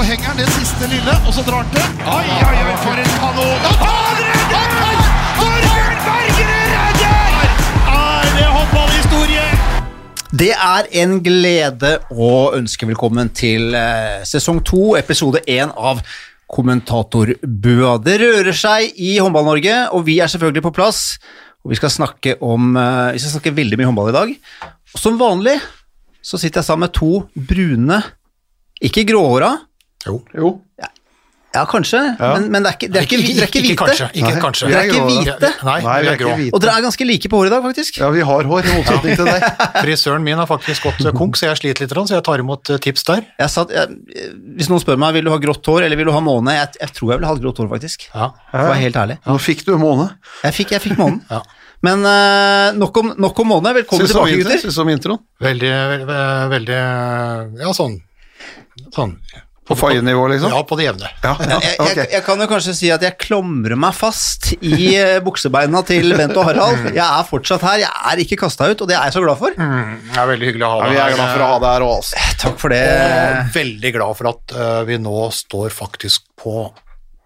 så henger han det siste lille, og så drar han til. Oi, oi, oi, for en kanon! Han redder! Torbjørn Bergerud redder! Er det håndballhistorie? Det er en glede å ønske velkommen til eh, sesong to, episode én av Kommentatorbua. Det rører seg i Håndball-Norge, og vi er selvfølgelig på plass. Og vi skal snakke om eh, Vi skal snakke veldig mye håndball i dag. Som vanlig så sitter jeg sammen med to brune, ikke gråhåra. Jo. Jo. Ja, kanskje, men, men det er ikke, det er ikke, dere er ikke hvite. kanskje. Ikke Nei. kanskje. Vi Dere er ikke grå, hvite. Nei, Nei, vi er grå. hvite. Og dere er ganske like på håret i dag, faktisk. Ja, vi har hår, i motsetning til deg. Frisøren min har faktisk gått konk, så jeg sliter litt, så jeg tar imot eh, tips der. Jeg satt, jeg, hvis noen spør meg vil du ha grått hår eller vil du ha måne, jeg, jeg tror jeg vil ha grått hår, faktisk. Ja. For å være helt ærlig. Nå fikk du måne. Jeg fikk, jeg fikk månen. Ja. Men eh, nok, om, nok om måne. Velkommen Synes tilbake, gutter. Syns du om introen? Veldig, veldig, veldig Ja, sånn. sånn. På faienivå, liksom? Ja, på det jevne. Ja, ja, Jeg, jeg, jeg kan jo kanskje si at jeg klamrer meg fast i eh, buksebeina til Bent og Harald. Jeg er fortsatt her, jeg er ikke kasta ut, og det er jeg så glad for. Mm, det er veldig hyggelig å ha Ja, deg vi er glad for å ha deg her òg, altså. Takk for det. Og veldig glad for at uh, vi nå står faktisk på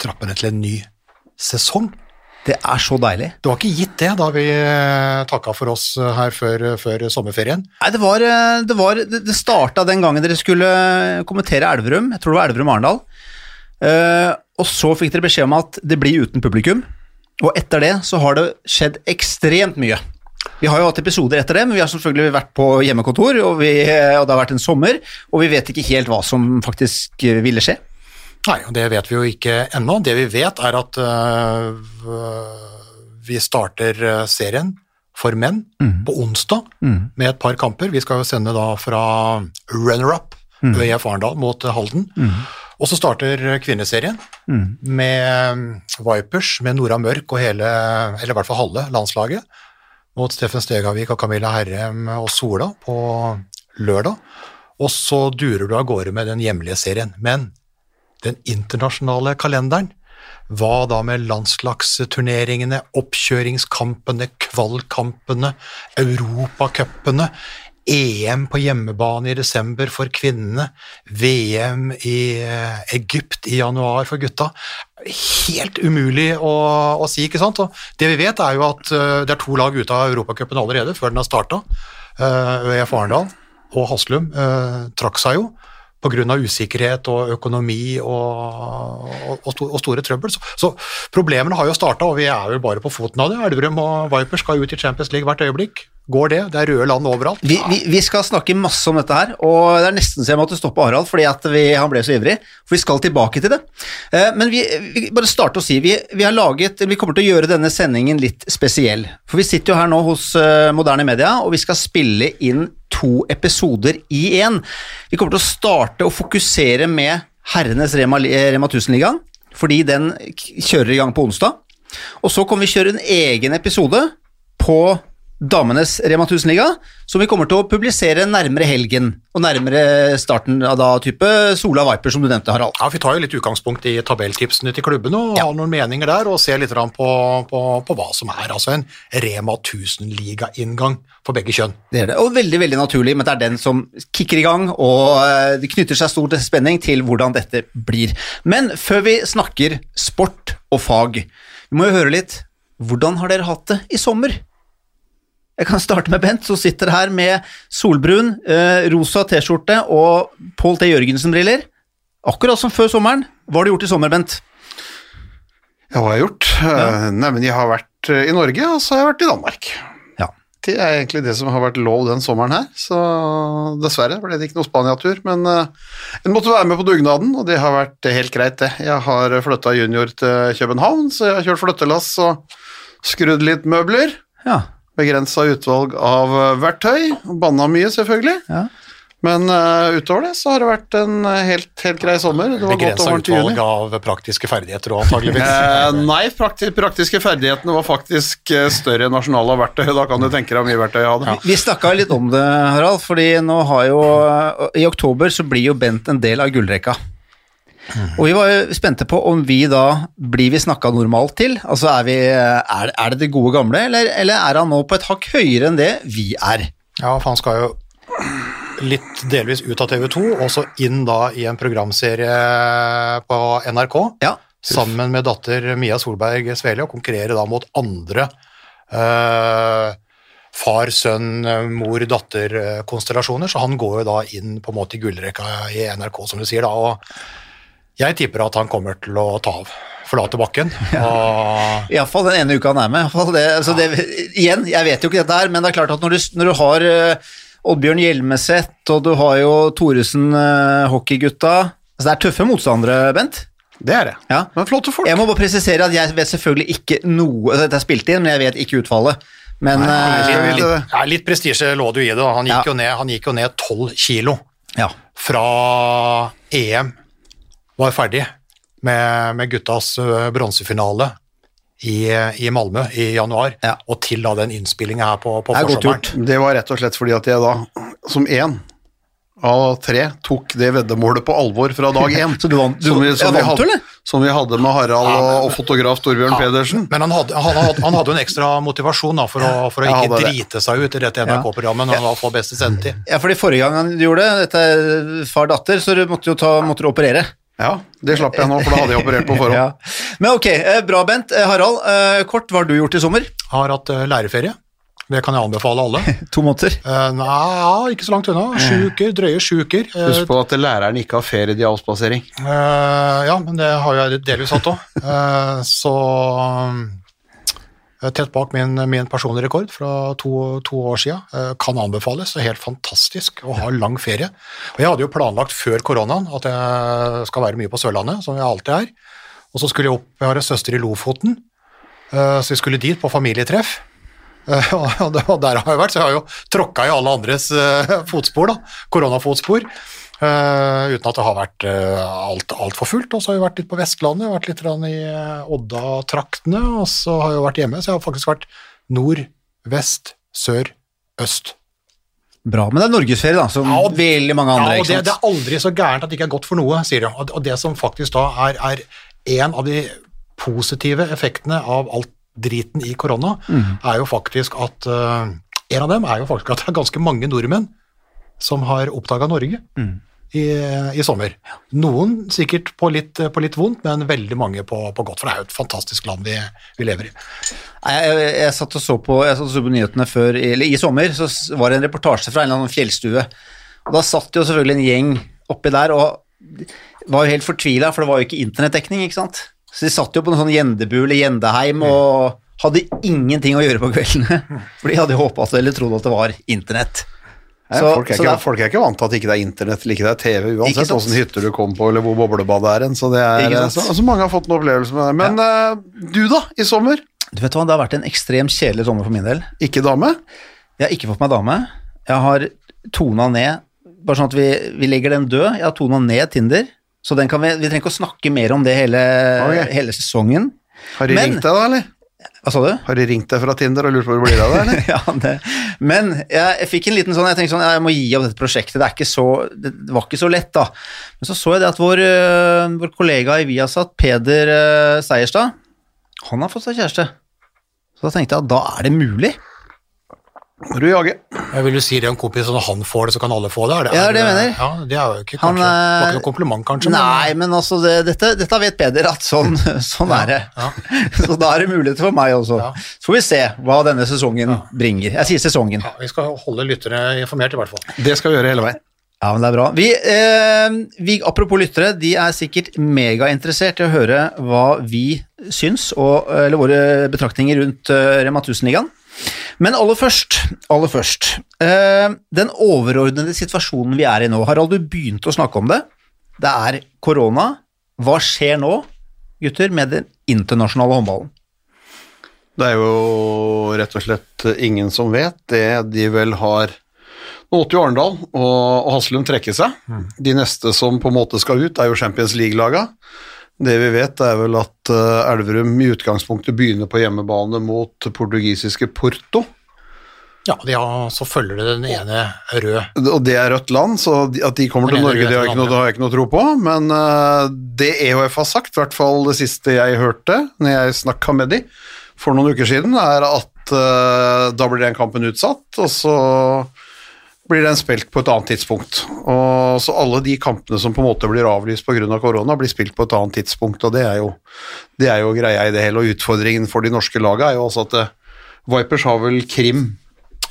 trappene til en ny sesong. Det er så deilig. Det var ikke gitt det da vi uh, takka for oss eh, her før, før sommerferien. Nei, det var, eh, det, var, det, starta den gangen dere skulle kommentere Elverum. Jeg tror det var Elverum-Arendal. Uh, og så fikk dere beskjed om at det blir uten publikum. Og etter det så har det skjedd ekstremt mye. Vi har jo hatt episoder etter det, men vi har selvfølgelig vært på hjemmekontor, og, vi, og det har vært en sommer, og vi vet ikke helt hva som faktisk eh, ville skje. Nei, og det vet vi jo ikke ennå. Det vi vet er at øh, vi starter øh, serien for menn på onsdag med et par kamper. Vi skal jo sende da fra runner-up ØIF Arendal mot Halden. Halden. Og så starter kvinneserien med øh, Vipers, med Nora Mørk og hele, eller i hvert fall halve landslaget, mot Steffen Stegavik og Camilla Herrem og Sola på lørdag. Og så durer du av gårde med den hjemlige serien. Men den internasjonale kalenderen. Hva da med landslagsturneringene, oppkjøringskampene, kvalkampene, europacupene, EM på hjemmebane i desember for kvinnene, VM i eh, Egypt i januar for gutta. Helt umulig å, å si, ikke sant? Og det vi vet, er jo at eh, det er to lag ute av europacupen allerede, før den har starta. ØIF Arendal og Haslum eh, trakk seg jo pga. usikkerhet og økonomi og, og, og, store trøbbel. Så, så problemene har jo starta, og vi er jo bare på foten av det. Elverum og Viper skal ut i Champions League hvert øyeblikk. Går det? Det er røde land overalt. Vi, vi, vi skal snakke masse om dette her, og det er nesten så jeg måtte stoppe Harald fordi vi, han ble så ivrig. For vi skal tilbake til det. Eh, Men vi, bare starte å si vi, laget, vi kommer til å gjøre denne sendingen litt spesiell. For vi sitter jo her nå hos eh, Moderne Media, og vi skal spille inn to episoder i én. Vi kommer til å starte å fokusere med herrenes Rema, Rema 1000-ligaen, fordi den kjører i gang på onsdag. Og så kommer vi kjøre en egen episode på damenes Rema 1000-liga, som vi kommer til å publisere nærmere helgen, og nærmere starten av da type Sola Viper, som du nevnte, Harald. Ja, Vi tar jo litt utgangspunkt i tabelltipsene til klubbene og Ja. har noen meninger der, og ser litt på, på, på hva som er altså en Rema 1000-liga-inngang for begge kjønn. Det er det, og veldig, veldig naturlig, men det er den som kicker i gang, og eh, det knytter seg stor spenning til hvordan dette blir. Men før vi snakker sport og fag, vi må jo høre litt, hvordan har dere hatt det i sommer? Jeg kan starte med Bent, som sitter her med solbrun, eh, rosa T-skjorte og Pål T. Jørgensen-briller. Akkurat som før sommeren. Hva har du gjort i sommer, Bent? Ja, hva har jeg gjort? Ja. Nei, men jeg har vært eh, i Norge, og så har jeg vært i Danmark. Ja. Det er egentlig det som har vært lov den sommeren her, så dessverre ble det ikke noe Spania-tur, men uh, en måtte være med på dugnaden, og det har vært helt greit det. Jeg har flytta junior til København, så jeg har kjørt flyttelass og skrudd litt møbler. Ja. Begrensa utvalg av eh, verktøy, banna mye selvfølgelig. Ja. Men uh, utover det så har det vært en eh, helt, helt grei sommer. Det Begrensa utvalg av praktiske ferdigheter òg, antageligvis. uh, nei, prakti praktiske ferdighetene var faktisk større nasjonale verktøy. Da kan du tenke deg hvor mye verktøy jeg hadde. Vi snakka litt om det, Harald, fordi nå har jo I oktober så blir jo Bent en del av gullrekka. Og vi var jo spente på om vi da blir vi snakka normalt til. Altså er, vi, er, er det det gode gamle, eller, eller er han nå på et hakk høyere enn det vi er? Ja, for han skal jo litt delvis ut av TV 2, og så inn da i en programserie på NRK, Ja. sammen med datter Mia Solberg Svele, og konkurrere da mot andre øh, far, sønn, mor-datter-konstellasjoner, så han går jo da inn på en måte i gullrekka i NRK, som du sier da, og jeg tipper at han kommer til å ta av, forlate bakken, og Iallfall den ene uka han er med. i hvert fall Det, altså det, igjen, jeg vet jo ikke dette her, men det er klart at når du, når du har uh, Oddbjørn Hjelmeset, og du har jo Thoresen, uh, hockeygutta altså Det er tøffe motstandere, Bent. Det er det. Ja. Men flotte folk. Jeg må bare presisere at jeg vet selvfølgelig ikke noe Dette er spilt inn, men jeg vet ikke utfallet. Men Nei, eh, jeg litt, ja, litt prestisje lå det jo i det. Han gikk, Ja. jo ned, han gikk jo ned 12 kilo ja. fra EM var ferdig med, med guttas bronsefinale i, i Malmö i januar, Ja. og til da den innspillinga her på, på er forsommeren. Det var rett og slett fordi at jeg da, som én av tre, tok det veddemålet på alvor fra dag én. Så du vant- du- som vi, som vant vi hadde, som vi hadde med Harald og, og fotograf Torbjørn Pedersen. Men han hadde, han, hadde, han hadde en ekstra motivasjon da, for, å, for å ikke drite seg ut i dette NRK-programmet når han var for beste sendetid. ja, fordi forrige gang han gjorde det, dette er far-datter, så du måtte jo ta, måtte du operere. Ja, det slapp jeg nå, for da hadde jeg operert på forhånd. Ja. Men ok, eh, bra Bent. Eh, Harald, eh, kort, hva har du gjort i sommer? Har hatt læreferie. Det kan jeg anbefale alle. To måneder. Uh, nei, ja, ikke så langt unna. Sju uker, drøye sju uker. Husk på at læreren ikke har ferie i avspasering. Eh, ja, men det har jeg delvis hatt òg. så tett bak min, min personlige rekord fra to, to år siden. Eh, kan anbefales. Det er helt fantastisk å ha lang ferie. Og jeg hadde jo planlagt før koronaen at jeg skal være mye på Sørlandet, som jeg alltid er. Og så skulle jeg opp Jeg har en søster i Lofoten, eh, så vi skulle dit på familietreff. Eh, og der har jeg vært, så jeg har jo tråkka i alle andres eh, fotspor, da, koronafotspor. Eh, uten at det har vært uh, alt, altfor fullt. Og så har jeg vært litt på Vestlandet, vært litt i eh, Odda-traktene, og så har jeg vært hjemme. Så jeg har faktisk vært nord, vest, sør, øst. Bra, men det er norgesferie da, som Ja, og- veldig mange andre, Ja, og det, det er aldri så gærent at det ikke er godt for noe, sier de. Og og det som faktisk da er, er en av de positive effektene av alt driten i korona, Mm. er jo faktisk at uh, En av dem er jo faktisk at det er ganske mange nordmenn som har oppdaga Norge Mm. I, i sommer. Noen sikkert på litt, på litt vondt, men veldig mange på, på godt, for det er jo et fantastisk land vi, vi lever i. Jeg, jeg, jeg satt og så på, og så på nyhetene før, eller i sommer, så var det en reportasje fra en eller annen fjellstue. Og da satt jo selvfølgelig en gjeng oppi der og var jo helt fortvila, for det var jo ikke internettdekning, ikke sant. Så de satt jo på en sånn gjendebu eller gjendeheim og hadde ingenting å gjøre på kveldene. For de hadde håpa eller trodd at det var internett. Nei, Så- folk, er så ikke, det er- folk er ikke vant til at ikke det er internett eller ikke det er TV, uansett hvilken åssen hytter du kom på eller hvor boblebadet er hen. Så, det er, så, så mange har fått en opplevelse med det. Men eh, du, da, i sommer? Du vet hva, Det har vært en ekstremt kjedelig sommer for min del. Ikke dame? Jeg har ikke fått meg dame. Jeg har tona ned, bare sånn at vi, vi legger den død. Jeg har tona ned Tinder, så den kan vi, vi trenger ikke å snakke mer om det hele, okay. hele sesongen. Har de Men- ringt deg, da, eller? Hva sa du? Har de ringt deg fra Tinder og lurt på hvor det blir av det, eller? ja, det. Men jeg, jeg fikk en liten sånn, jeg tenkte sånn, jeg må gi opp dette prosjektet, det, er ikke så, det var ikke så lett da. Men så så jeg det at vår, øh, vår kollega i Viasat, Peder øh, Seierstad, han har fått seg kjæreste. Så da tenkte jeg at da er det mulig. Må du jager. Jeg vil jo si det en kompis, når han får det, så kan alle få det. Er det Ja, det er det jeg mener. Ja, det er jo ikke kanskje, han, var ikke noe kompliment, kanskje. Nei, men altså, det, dette, dette vet Peder, at sånn, sånn er det. ja. Så da er det muligheter for meg også. Ja. Så får vi se hva denne sesongen bringer. Jeg sier sesongen. Ja, vi skal holde lyttere informert, i hvert fall. Det skal vi gjøre hele veien. Ja, men det er bra. Vi, eh, vi, apropos lyttere, de er sikkert megainteressert i å høre hva vi syns, og, eller våre betraktninger rundt eh, Rema 1000-ligaen. Men aller først, aller først eh, Den overordnede situasjonen vi er i nå. Harald, du begynte å snakke om det. Det er korona. Hva skjer nå, gutter, med den internasjonale håndballen? Det er jo rett og slett ingen som vet det de vel har Nå måtte jo Arendal og, og Haslum trekke seg. De neste som på en måte skal ut, er jo Champions League-laga. Det vi vet, er vel at eh, Elverum i utgangspunktet begynner på hjemmebane mot portugisiske Porto. Ja, de har, så følger det den ene rød. Og det er rødt land, så at de kommer Den til Norge, det har, noe, det har jeg ikke noe tro på. Men eh, det EHF har sagt, i hvert fall det siste jeg hørte når jeg snakka med de for noen uker siden, er at eh, da blir den kampen utsatt, og så blir den spilt på et annet tidspunkt. Og så alle de kampene som på en måte blir avlyst pga. Av korona, blir spilt på et annet tidspunkt, og det er jo, det er jo greia i det hele. Og utfordringen for de norske lagene er jo også at eh, Vipers har vel Krim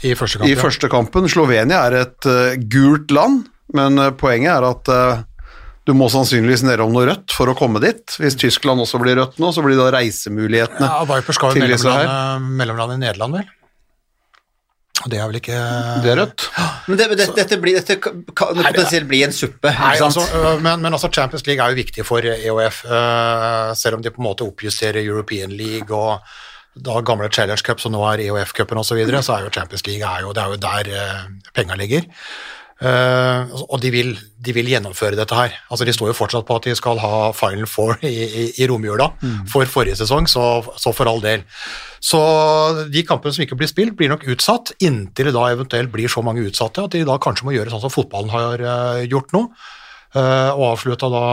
I første kamp. i første kampen. Slovenia er et uh, gult land, men uh, poenget er at uh, du må sannsynligvis nedom noe rødt for å komme dit. Hvis Tyskland også blir rødt nå, så blir da reisemulighetene Ja, Vipers skal jo mellomlandet mellomlande i Nederland, vel? Det er vel ikke Det er rødt. Men det, det, dette, blir, dette kan kan potensielt bli en suppe, Nei, ikke sant? altså, øh, men, men altså Champions League er jo viktig for EOF, øh, selv om de på en måte oppjusterer European League og da gamle Challenge Cup, som nå er EOF-cupen osv., så, videre, så er jo Champions League er jo, det er jo der uh, penga ligger. Eh, og de vil, de vil gjennomføre dette her. Altså De står jo fortsatt på at de skal ha Final Four i, i, i romjula for forrige sesong, så, så for all del. Så de kampene som ikke blir spilt, blir nok utsatt inntil det da eventuelt blir så mange utsatte at de da kanskje må gjøre sånn som fotballen har eh, gjort nå. Eh, og avslutta da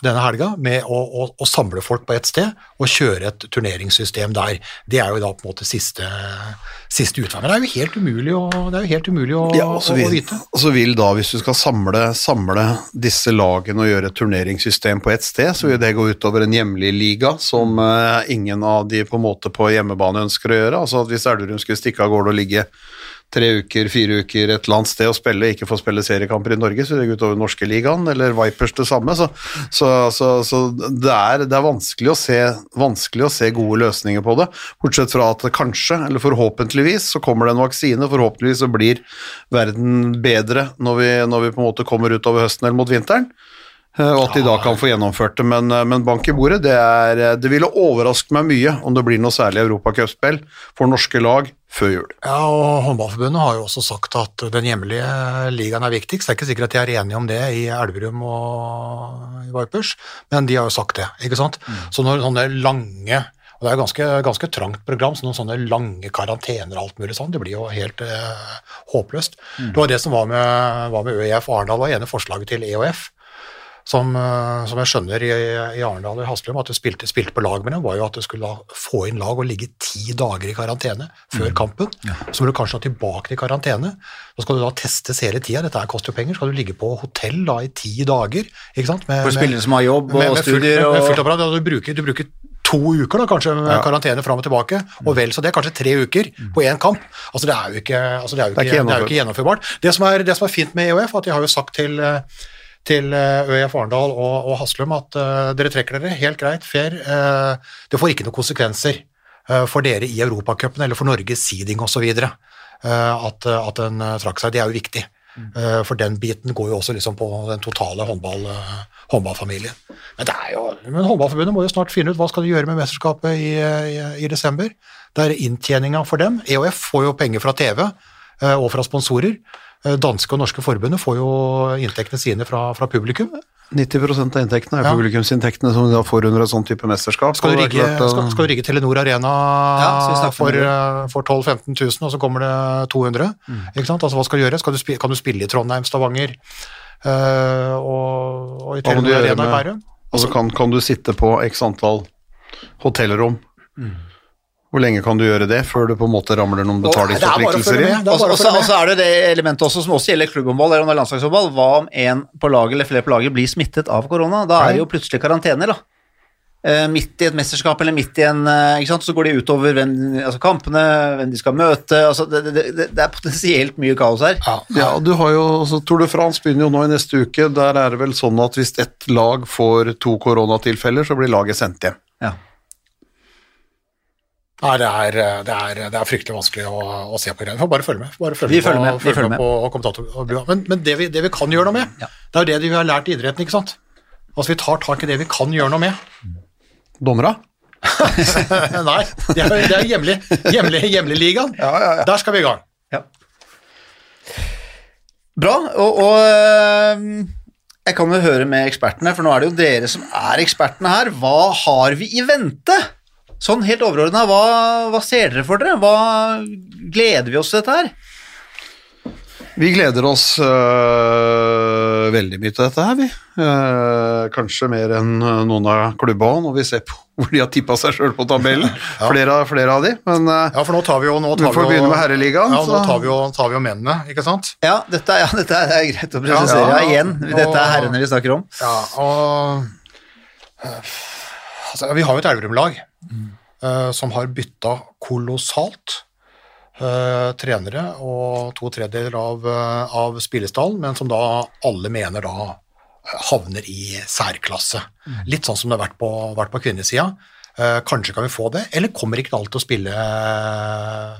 denne helga med å, å, å samle folk på ett sted og kjøre et turneringssystem der. Det er jo da på en måte siste, siste utvei. Men det er jo helt umulig å, helt umulig å, Ja, og vil, å vite. og så vil da, hvis du skal samle, samle disse lagene og gjøre et turneringssystem på ett sted, så vil det gå utover en hjemlig liga som uh, ingen av de på en måte på hjemmebane ønsker å gjøre. Altså at Hvis Elverum skulle stikke av gårde og ligge tre uker, fire uker et eller annet sted å spille, ikke få spille seriekamper i Norge, så det går utover norske ligaen, eller Vipers det samme. Så, så, så, så det, er, det er vanskelig å, se, vanskelig å se gode løsninger på det, bortsett fra at kanskje, eller forhåpentligvis, så kommer det en vaksine, forhåpentligvis så blir verden bedre når vi, når vi på en måte kommer utover høsten eller mot vinteren. Eh, Og at de da kan få gjennomført det, men, eh, men bank i bordet, det, er, eh, det ville overraske meg mye om det blir noe særlig europacupspill for norske lag før jul. Ja, og Håndballforbundet har jo også sagt at den hjemlige ligaen er viktigst. Det er ikke sikkert at de er enige om det i Elverum og i Vipers, men de har jo sagt det. ikke sant? Så når sånne lange og Det er ganske, ganske trangt program, så noen sånne lange karantener og alt mulig sånn, det blir jo helt eh, håpløst. Det var det som var med, var med ØIF Arendal, var ene forslaget til EOF. Som, eh, som jeg skjønner i, i Arendal og Haslum, at du spilte, spilte på lag med dem, var jo at du skulle få inn lag og ligge ti dager i karantene før kampen. Så må du kanskje tilbake til karantene. Så skal du da testes hele tida, dette her koster jo penger. Skal du ligge på hotell da i ti dager, ikke sant? Med, For spillere som har jobb og med, med studier og fullt apparat. Ja, du, bruker, du bruker to uker da, kanskje med karantene fram og tilbake, og vel så det, kanskje tre uker på én kamp. Altså Det er jo ikke, altså, det er jo ikke, ikke det er ikke gjennomførbart. Det som, er, det som er fint med EOF, at de har jo sagt til eh, til eh, ØIF Arendal og, og Haslum at uh, dere trekker dere, helt greit, fair. Uh, det får ikke noen konsekvenser uh, for dere i Europacupen eller for Norges seeding osv. Uh, at, at eh, trakk seg. Det er jo viktig. Eh, for den biten går jo også liksom på den totale håndball, håndballfamilien. Men, det jo, men Håndballforbundet må jo snart finne ut hva skal de gjøre med mesterskapet i, i, i desember. Det er inntjeninga for dem. EOF får jo penger fra TV og fra sponsorer. Eh, Danske og norske forbundet får jo inntektene sine fra, fra publikum. 90 av inntektene er Ja. publikumsinntektene som de da får under et sånt type mesterskap. Skal du rigge, klart, uh, skal, skal du rigge Telenor Arena Ja, skal for, eh, for 12 000-15 000, og så kommer det 200? Mm. Ikke sant? Altså, hva skal du gjøre? Skal du spille, kan du spille i Trondheim, Stavanger uh, og, og i Telenor Arena i Bærum? Altså, kan, kan du sitte på x antall hotellrom. Mm. Hvor lenge kan du gjøre det før du på en måte ramler noen det er betalingsforpliktelser inn? Det Og så er det det elementet også som også gjelder klubbhåndball eller er landslagshåndball. Hva om en på laget eller flere på laget blir smittet av korona? Da er det jo plutselig karantene, da. Eh, midt i et mesterskap eller midt i en eh, ikke sant? Så går de utover hvem, altså kampene, hvem de skal møte altså det, det, det, det er potensielt mye kaos her. Ja, Ja, du har jo, altså, Tour de France begynner jo nå i neste uke. Der er det vel sånn at hvis ett lag får to koronatilfeller, så blir laget sendt hjem. Ja. Nei, det er, det, er, det er fryktelig vanskelig å, å se på greiene. Får bare følge med. Bare følge Vi med, følger med, vi følger med på kommentatorbua. Men, men det, vi, det vi kan gjøre noe med, Ja. det er jo det vi har lært i idretten, ikke sant? Altså Vi tar tak i det vi kan gjøre noe med. Dommera? Nei, det er, det er hjemlig, hjemlig, hjemlig. Ja, ja, ja. Der skal vi i gang. Ja. Bra, og, og jeg kan jo høre med ekspertene, for nå er det jo dere som er ekspertene her. Hva har vi i vente? Sånn helt overordna, hva, hva ser dere for dere? Hva gleder vi oss til dette her? Vi gleder oss øh, veldig mye til dette her, vi. Øh, kanskje mer enn noen av klubba når vi ser på hvor de har tippa seg sjøl på tabellen. flere, av- flere av de. Men øh, Ja, for nå tar vi jo nå vi får vi jo, begynne med herreligaen. Ja, nå tar vi, jo, tar vi jo mennene, ikke sant? Ja, dette, er- ja, dette er, er greit å presisere Ja, ja, igjen. Dette er herrene vi snakker om. Ja, og eh, altså, Vi har jo et Elverum-lag eh, som har bytta kolossalt eh, trenere og to tredjedeler av, uh, av spillestallen, men som da alle mener da eh, havner i særklasse. Litt sånn som det har vært på, vært på kvinnesida. Eh, kanskje kan vi få det, eller kommer ikke alt til å spille eh,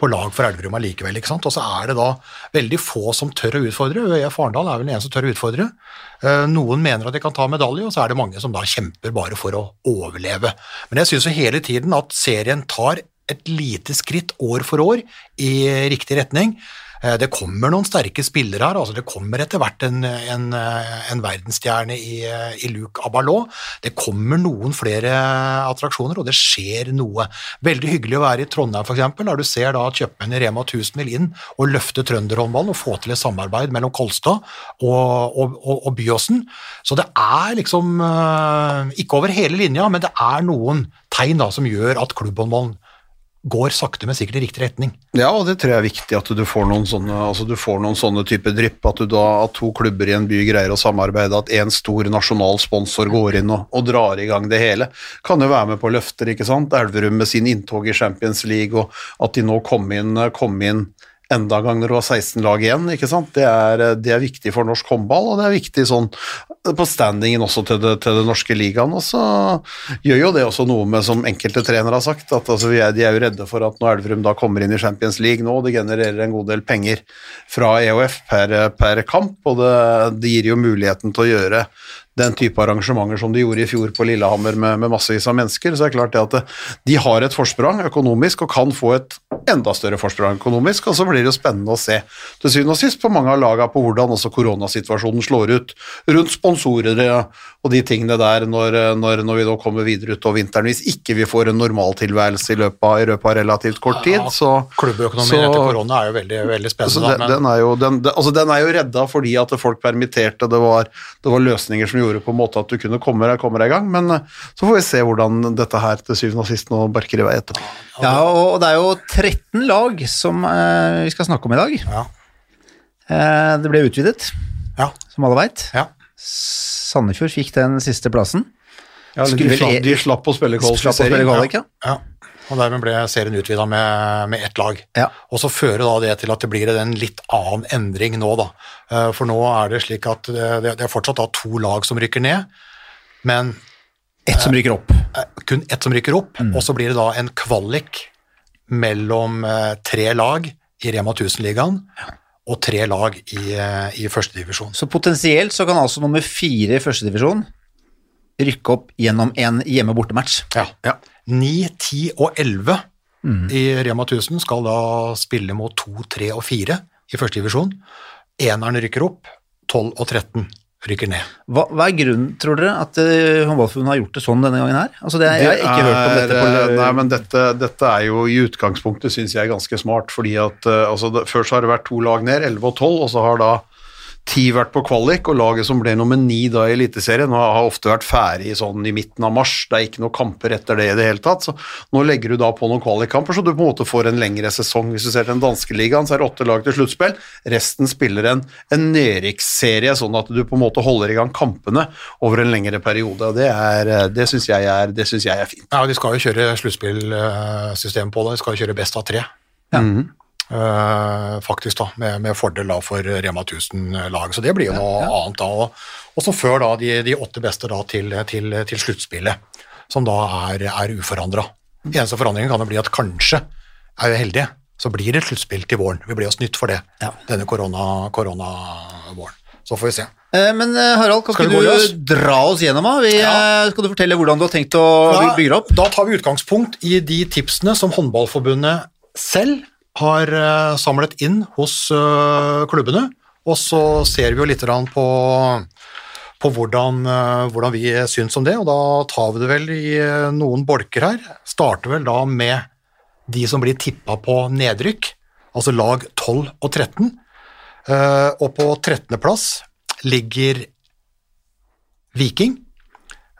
på lag for Elverum allikevel. ikke sant? Og så er det da veldig få som tør å utfordre. ØIF Arendal er vel den eneste som tør å utfordre. Eh, Noen mener at de kan ta medalje, og så er det mange som da kjemper bare for å overleve. Men jeg syns jo hele tiden at serien tar et lite skritt år for år i riktig retning. Eh, Det kommer noen sterke spillere her. altså Det kommer etter hvert en, en, en verdensstjerne i, i Luke Abalot. Det kommer noen flere attraksjoner, og det skjer noe. Veldig hyggelig å være i Trondheim, f.eks., der du ser da kjøpmenn i Rema 1000 vil inn og løfte trønderhåndballen og få til et samarbeid mellom Kolstad og, og, og, og Byåsen. Så det er liksom eh, Ikke over hele linja, men det er noen tegn da som gjør at klubbhåndballen går sakte, men sikkert i riktig retning. Ja, og det tror jeg er viktig at du får noen sånne, altså du får noen sånne type drypp, at at to klubber i en by greier å samarbeide, at en stor nasjonal sponsor går inn og, og drar i gang det hele. Kan jo være med på løfter, ikke sant. Elverum med sin inntog i Champions League, og at de nå kom inn, kom inn enda en gang når det var 16 lag igjen, ikke sant. Det er, det er viktig for norsk håndball, og det er viktig sånn på standingen også til det, til det norske ligaen. Og så gjør jo det også noe med, som enkelte trenere har sagt, at altså, er, de er jo redde for at når Elverum da kommer inn i Champions League nå, det genererer en god del penger fra EOF per, per kamp, og det, det gir jo muligheten til å gjøre den type arrangementer som de gjorde i fjor på Lillehammer med, med massevis av mennesker, så er det klart det at de har et forsprang økonomisk og kan få et enda større forsprang økonomisk, og så blir det jo spennende å se. Til syvende og sist på mange av lagene på hvordan også koronasituasjonen slår ut rundt sponsorer og de tingene der når, når, når vi da kommer videre utover vinteren. Hvis ikke vi får en normaltilværelse i løpet av, i løpet av relativt kort tid, så Klubbeøkonomien så- etter korona er jo veldig, veldig Altså, spennende. den, da, men- den, er jo, den, den, altså, den er jo redda fordi at folk permitterte, det var, det var løsninger som gjorde på en måte at du kunne komme, deg- komme deg i gang, men eh, så får vi se hvordan dette her til syvende og sist nå barker i vei etterpå. Ja, og det er jo 13 lag som eh, vi skal snakke om i dag. Ja. Eh, det ble utvidet, Ja, som alle veit. ja. Sandefjord fikk den siste plassen. Ja, de, slapp, de slapp å spille kvalik, ja. ja. Og dermed ble serien utvida med, med ett lag. ja. Og så fører da det til at det blir en litt annen endring nå, da. Eh, For nå er det slik at det, det er fortsatt da to lag som rykker ned, men Ett som rykker opp. eh, kun ett som rykker opp, og så blir det da en kvalik mellom eh, tre lag i Rema 1000-ligaen og tre lag i, eh, i førstedivisjon. Så potensielt så kan altså nummer fire i førstedivisjon rykke opp gjennom en hjemme-bortematch. Ja. 9, 10 og 11 i Rema 1000 skal da spille mot 2, 3 og 4 i første divisjon. Eneren rykker opp, 12 og 13 rykker ned. Hva, hva er grunnen, tror dere, at uh, håndballforbundet har gjort det sånn denne gangen her? Altså, det, er- jeg har ikke hørt om dette på er, Nei, men dette, dette er jo i utgangspunktet, syns jeg, ganske smart. fordi at uh, altså, det, Før så har det vært to lag ned, 11 og 12, og så har da ti vært på kvalik, og laget som ble nummer ni da i Eliteserien, har ofte vært ferdig sånn i midten av mars. Det er ikke noen kamper etter det i det hele tatt. Så nå legger du da på noen kvalikkamper, så du på en måte får en lengre sesong. Hvis du ser til den danske ligaen, så er det åtte lag til sluttspill. Resten spiller en, en nedrykksserie, sånn at du på en måte holder i gang kampene over en lengre periode. og Det, er- det syns jeg, er- det synes jeg er fint. Ja, De skal jo kjøre sluttspillsystem på det. De skal jo kjøre best av tre. Ja. Eh, faktisk, da, med, med fordel da for Rema 1000-laget. Så det blir jo noe annet da. Og, så før da de, de åtte beste da til, til, til sluttspillet, som da er, er uforandra. Eneste forandringen kan jo bli at kanskje, er vi heldige, så blir det et sluttspill til våren. Vi blir jo snytt for det Ja. denne korona- koronavåren. så får vi se. Eh, Men eh, Harald, kan Skal du løs? dra oss gjennom? Vi, Ja. eh, Skal du fortelle hvordan du har tenkt å bygge opp? Da tar vi utgangspunkt i de tipsene som Håndballforbundet selv har eh, samlet inn hos eh, klubbene, og så ser vi jo litt på, på hvordan, eh, hvordan vi syns om det, og da tar vi det vel i noen bolker her. Starter vel da med de som blir tippa på nedrykk, altså lag 12 og 13. Eh, og på 13. plass ligger Viking.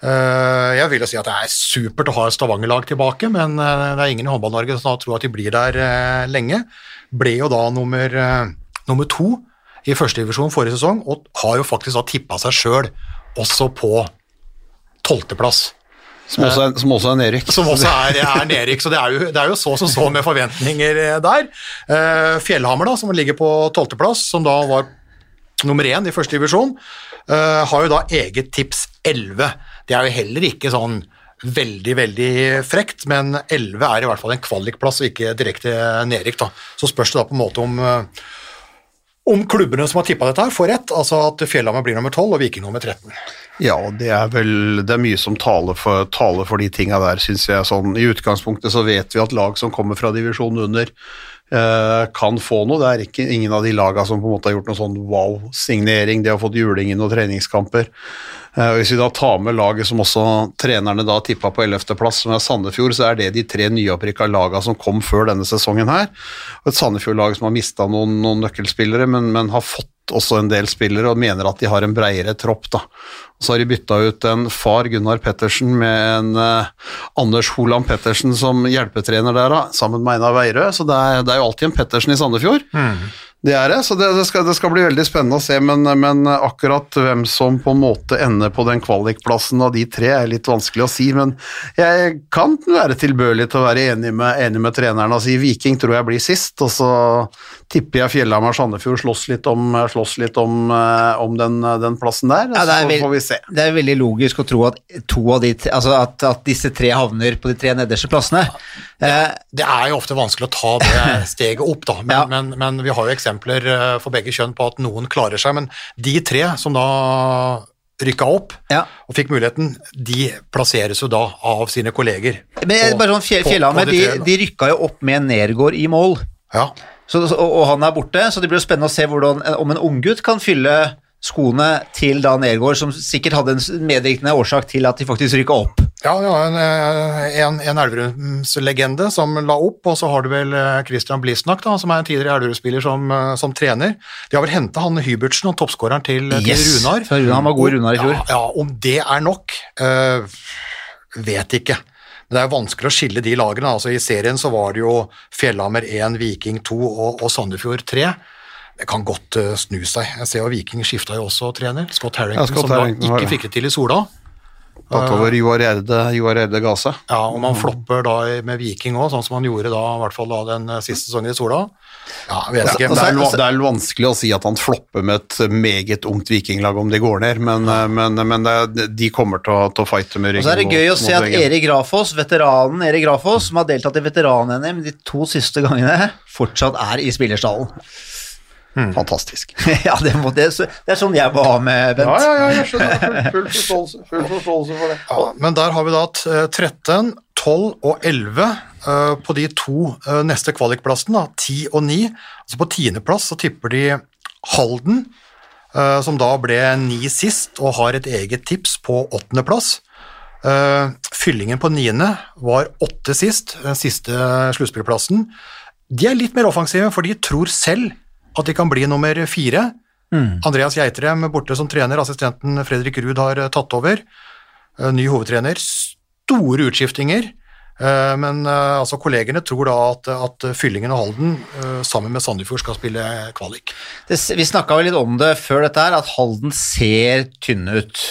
Eh, Jeg vil jo si at det er supert å ha et Stavanger-lag tilbake, men eh, det er ingen i Håndball-Norge som tror at de blir der eh, lenge. Ble jo da nummer, nummer to i førstedivisjon forrige sesong, og har jo faktisk da tippa seg sjøl også på tolvteplass. Som også er, som også er nedrykk. Som også er, er nedrykk, så det er, jo, det er jo så som så med forventninger der. Fjellhammer, da, som ligger på tolvteplass, som da var nummer én i første divisjon, har jo da eget tips 11. Det er jo heller ikke sånn veldig, veldig frekt, men 11 er i hvert fall en kvalikplass og ikke direkte nedrykk. da. Så spørs det da på en måte om eh, om klubbene som har tippa dette, her får rett, altså at Fjellhammer blir nummer 12 og Viking nummer 13. Ja, det er vel det er mye som taler for, taler for de tinga der, syns jeg. Sånn, I utgangspunktet så vet vi at lag som kommer fra divisjonen under, kan få noe. Det er ikke, ingen av de lagene som på en måte har gjort noen sånn wow-signering. De har fått juling i og treningskamper. Eh, og hvis vi da tar med laget som også trenerne da tippa på 11.-plass, som er Sandefjord, så er det de tre nyopprykka lagene som kom før denne sesongen her. Et Sandefjord-lag som har mista noen, noen nøkkelspillere, men, men har fått også en del spillere og mener at de har en breiere tropp. da. Så har de bytta ut en far, Gunnar Pettersen, med en eh, Anders Holand Pettersen som hjelpetrener der, da, sammen med Einar Veirø. Så det er, det er jo alltid en Pettersen i Sandefjord. Det er det, så det, det, skal, det skal bli veldig spennende å se, men, men akkurat hvem som på en måte ender på den kvalikplassen av de tre, er litt vanskelig å si. Men jeg kan være tilbøyelig til å være enig med, enig med treneren og si Viking tror jeg blir sist, og så tipper jeg Fjellhamar Sandefjord slåss litt om, slåss litt om, eh, om den, den plassen der, Ja, så veld, får vi se. Det er veldig logisk å tro at, to av de, altså at, at disse tre havner på de tre nederste plassene. Eh, Det er jo ofte vanskelig å ta det steget opp, da, men, Ja. men, men vi har jo eksempler eh, for begge kjønn på at noen klarer seg. Men de tre som da rykka opp ja. og fikk muligheten, de plasseres jo da av sine kolleger. Men på- bare sånn, Fjell- Fjellhammer de, da. de rykka jo opp med Nergård i mål, Ja. så, og, og han er borte, så det blir jo spennende å se hvordan, om en unggutt kan fylle skoene til da Nergård, som sikkert hadde en medvirkende årsak til at de faktisk rykka opp. Ja, ja en, eh, en, en Elverumslegende som la opp, og så har du vel eh, Christian Blisnak, da, som er en tidligere Elverum-spiller som, eh, som trener. De har vel henta han Hybertsen, og toppskåreren til, til Runar. Han Runar var god i Runar i fjor. Ja, ja, om det er nok, eh, vet ikke. Men det er vanskelig å skille de lagene. Altså, I serien så var det jo Fjellhammer 1, Viking 2 og, og Sandefjord 3. Det kan godt snu seg. Jeg ser jo Viking skifta jo også trener. Scott Harrington, Ja, Scott som da Harrington ikke fikk det til i Sola. Tatt over Joar Gjerde, ga seg. Ja, og man flopper da med Viking òg, sånn som han gjorde da, i hvert fall da den eh, siste sesongen i Sola. Ja, jeg vet ikke. Det er, altså- det er vanskelig å si at han flopper med et meget ungt vikinglag om de går ned, men, men, men det, de kommer til å, til å fighte med Og så er det mot- gøy å se at. Erik Grafoss, veteranen Erik Grafoss, som har deltatt i veteran-NM de to siste gangene, fortsatt er i spillerstallen. Fantastisk. ja, det, må, det, er det er sånn jeg må ha med Bent. Ja, ja, ja, jeg skjønner. Full, full, forståelse, full forståelse for det. Ja, men der har vi da eh, 13, 12 og 11 eh, på de to eh, neste kvalikplassene, 10 og 9. Altså på tiendeplass så tipper de Halden, eh, som da ble ni sist og har et eget tips på åttendeplass. Fyllingen på niende var åtte sist, den siste sluttspillplassen. De er litt mer offensive, for de tror selv at de kan bli nummer fire. Andreas Geitrem borte som trener, assistenten Fredrik Ruud har eh, tatt over. Eh, ny hovedtrener. Store utskiftinger. Eh, Men altså, kollegene tror da at, at Fyllingen og Halden eh, sammen med Sandefjord skal spille kvalik. Det, vi snakka vel litt om det før dette her, at Halden ser tynne ut.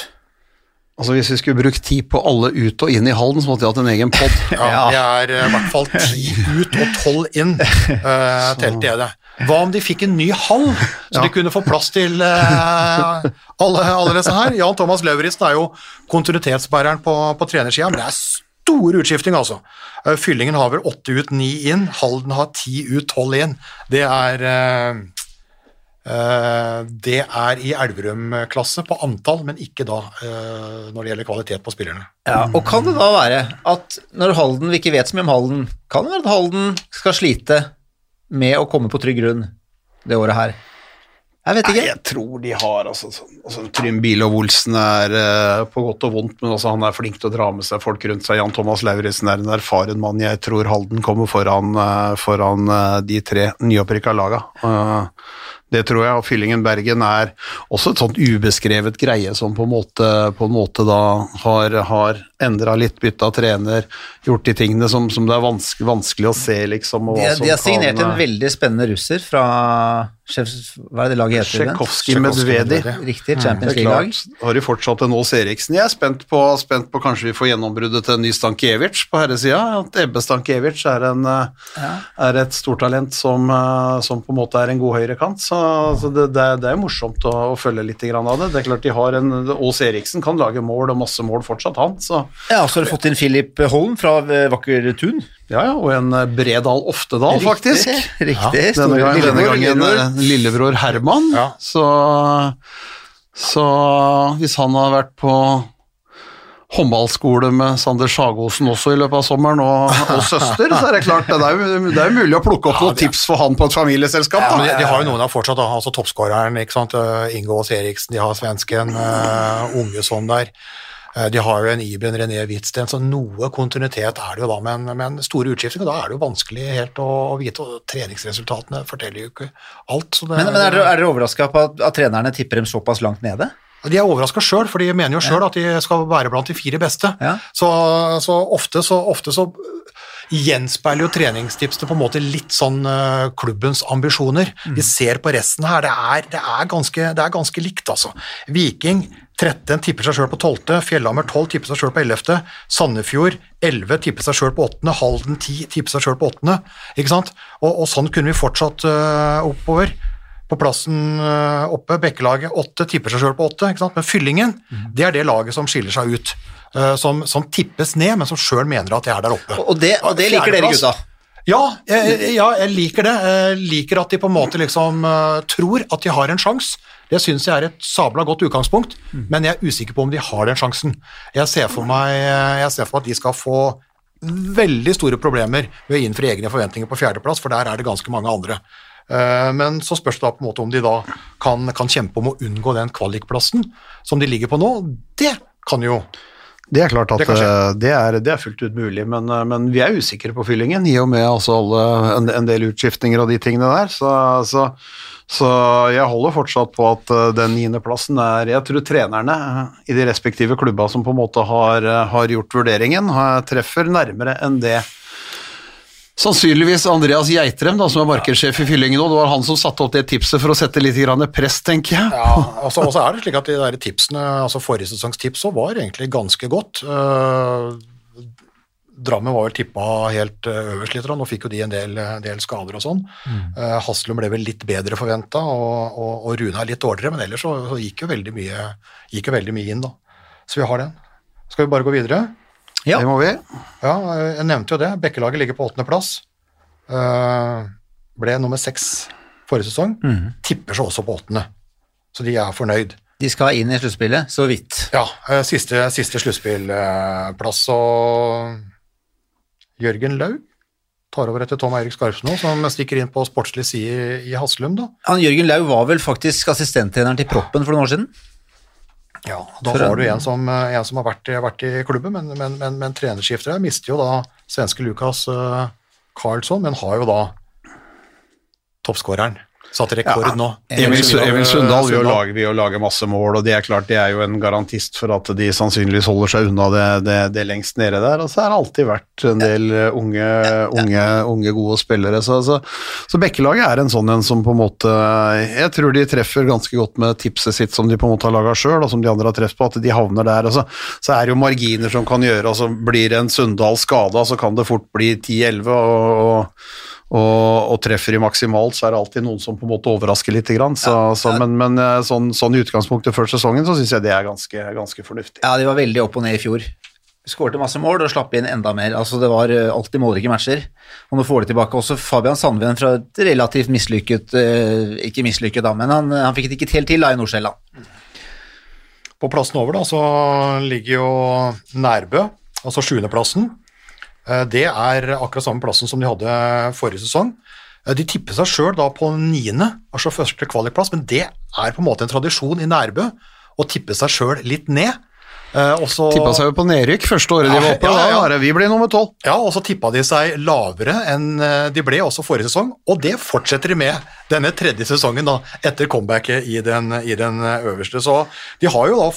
Altså Hvis vi skulle brukt tid på alle ut og inn i Halden, så måtte vi hatt en egen pod. Ja, Det er i hvert fall ti ut og tolv inn, uh, telte jeg det. Hva om de fikk en ny hall, så de kunne få plass til uh, alle, alle disse her? Jan Thomas Lauritzen er jo kontinuitetsbæreren på, på trenersida, men det er stor utskifting, altså. Uh, Fyllingen har vel åtte ut, ni inn. Halden har ti ut, tolv inn. Det er uh, det er i Elverum-klasse på antall, men ikke da når det gjelder kvalitet på spillerne. Ja, og kan det da være at når Halden, vi ikke vet så mye om Halden, kan det være at Halden skal slite med å komme på trygg grunn det året her? Jeg vet Nei, ikke. jeg tror de har altså, altså Trym Bilov Olsen er uh, på godt og vondt, men også han er flink til å dra med seg folk rundt seg. Jan Thomas Lauritzen er en erfaren mann. Jeg tror Halden kommer foran, uh, foran uh, de tre nyopprykka laga. Det tror jeg, og Fyllingen Bergen er også et sånt ubeskrevet greie som på en måte, på en måte da har, har endra litt, bytta trener, gjort de tingene som, som det er vanskelig, vanskelig å se, liksom. og De, de har signert kan, en veldig spennende russer fra Hva er det laget heter? Tsjekhovskij Medvedi. Riktig, Champions er League-lag. har de fortsatt en Aas Eriksen. Jeg er spent på, spent på kanskje vi får gjennombruddet til en ny Stankiewicz på herresida. At Ebbe Stankiewicz er, en, ja. er et stortalent som, eh, som på en måte er en god høyrekant. Så, så det, det, det er morsomt å, å følge litt grann av det. Det er klart de har en Aas Eriksen kan lage mål og masse mål fortsatt, han. Så Ja, så har du fått inn Philip Holm fra eh, Vakker Tun. ja, ja. Og en eh, Bredal Oftedal, faktisk. Riktig. Ja, Denne, gangen, gang, denne gangen lillebror. eh, lillebror Herman. Ja. Så, så hvis han har vært på håndballskole med Sander Sagosen også i løpet av sommeren, og, og søster, så er det klart det er, jo, det er jo mulig å plukke opp noen tips for han på et familieselskap. Ja, men de, de har jo noen av fortsatt, altså toppskåreren, ikke sant? Eh, Inge Aas Eriksen, de har svensken, uh, Ungesson der. Eh, De har jo en Iben René Hvitsten, så noe kontinuitet er det jo da, men, men store utskiftinger, da er det jo vanskelig helt å, å vite, og treningsresultatene forteller jo ikke alt. Så det, Men, men er dere, er dere overraska på at, at trenerne tipper dem såpass langt nede? De er overraska sjøl, for de mener jo sjøl at de skal være blant de fire beste. Ja. Så, så ofte så, ofte så gjenspeiler jo treningstipsene på en måte litt sånn eh, klubbens ambisjoner. Vi ser på resten her, det er, det er, ganske, det er ganske likt, altså. Viking 13 tipper seg sjøl på 12., Fjellhammer 12 tipper seg sjøl på 11., Sandefjord 11 tipper seg sjøl på 8., Halden 10 tipper seg sjøl på 8., ikke sant? Og, og sånn kunne vi fortsatt uh, oppover. På plassen uh, oppe, Bekkelaget 8 tipper seg sjøl på 8, ikke sant? men Fyllingen det er det laget som skiller seg ut. Uh, som, som tippes ned, men som sjøl mener at de er der oppe. Og det, og det liker dere gutta. Ja, jeg, ja, jeg liker det. Jeg liker at de på en måte liksom tror at de har en sjanse. Det syns jeg er et sabla godt utgangspunkt, men jeg er usikker på om de har den sjansen. Jeg ser for meg, ser for meg at de skal få veldig store problemer ved å innfri egne forventninger på fjerdeplass, for der er det ganske mange andre. Eh, Men så spørs det da på en måte om de da kan, kan kjempe om å unngå den kvalikplassen som de ligger på nå. Det kan jo Det er klart at Det eh, det, er, det er fullt ut mulig, men, eh, men vi er usikre på fyllingen, i og med altså alle, en, en del utskiftninger og de tingene der. Så, så, så jeg holder fortsatt på at eh, den niendeplassen er Jeg tror trenerne i de respektive klubba som på en måte har, har gjort vurderingen, treffer nærmere enn det. Sannsynligvis Andreas Geitrem, da, som er markedssjef i Fyllingen nå. Det var han som satte opp det tipset for å sette litt grann press, tenker jeg. Ja, altså, og så er det slik at de der tipsene, altså forrige sesongs tips også var egentlig ganske godt. Eh, Drammen var vel tippa helt eh, øverst litt, og nå fikk jo de en del, del skader og sånn. Eh, Haslum ble vel litt bedre forventa, og, og, og Rune er litt dårligere, men ellers så, så gikk, jo veldig mye, gikk jo veldig mye inn, da. Så vi har den. Skal vi bare gå videre? Ja. Det må vi. Ja, eh, jeg nevnte jo det. Bekkelaget ligger på åttendeplass. Uh, ble nummer seks forrige sesong. Tipper seg også på åttende, så de er fornøyd. De skal inn i sluttspillet, så vidt. Ja, eh, siste, siste sluttspillplass, og Jørgen Laug tar over etter Tom Eirik Skarpsno, som stikker inn på sportslig side i Haslum, da. Han Jørgen Lau var vel faktisk assistenttreneren til Proppen for noen år siden? Ja, da har du en- som, eh, en som har vært, vært i klubben, men, men, men, men trenerskifter her mister jo da svenske Lukas uh, Karlsson, men har jo da toppskåreren. Satt rekord nå. Emil, Emil Sundal vil jo, lage, vil jo lage masse mål, og det er klart det er jo en garantist for at de sannsynligvis holder seg unna det, det, det lengst nede der. Og så har det alltid vært en del eh, unge, unge, unge gode spillere. Så, så, så Bekkelaget er en sånn en som på en måte Jeg tror de treffer ganske godt med tipset sitt som de på en måte har laga sjøl, og som de andre har truffet på, at de havner der. Og så, så er det jo marginer som kan gjøre, altså blir en Sundal skada, så kan det fort bli 10-11. og, og og, og treffer i maksimalt, så er det alltid noen som på en måte overrasker litt. Så, ja. så, men men eh, sånn, sånn i utgangspunktet før sesongen, så syns jeg det er ganske, ganske fornuftig. Ja, de var veldig opp og ned i fjor. Skårte masse mål og slapp inn enda mer. Altså, det var eh, alltid målrike matcher. Og nå får de tilbake også Fabian Sandven fra et relativt mislykket eh, Ikke mislykket, da, men han, han fikk det ikke helt til da i Nordsjælland. På plassen over da, så ligger jo Nærbø, altså sjuendeplassen. Eh, Det er akkurat samme plassen som de hadde forrige sesong. Eh, De tipper seg sjøl da på niende, altså første kvalikplass, men det er på en måte en tradisjon i Nærbø å tippe seg sjøl litt ned. Eh, Tippa seg jo på nedrykk første året de var oppe, ja, ja, da ja. var vi ble nummer tolv. Ja, og så tippa de seg lavere enn eh, de ble også forrige sesong, og det fortsetter de med denne tredje sesongen da, etter comebacket i den, i den øverste. Så de har jo da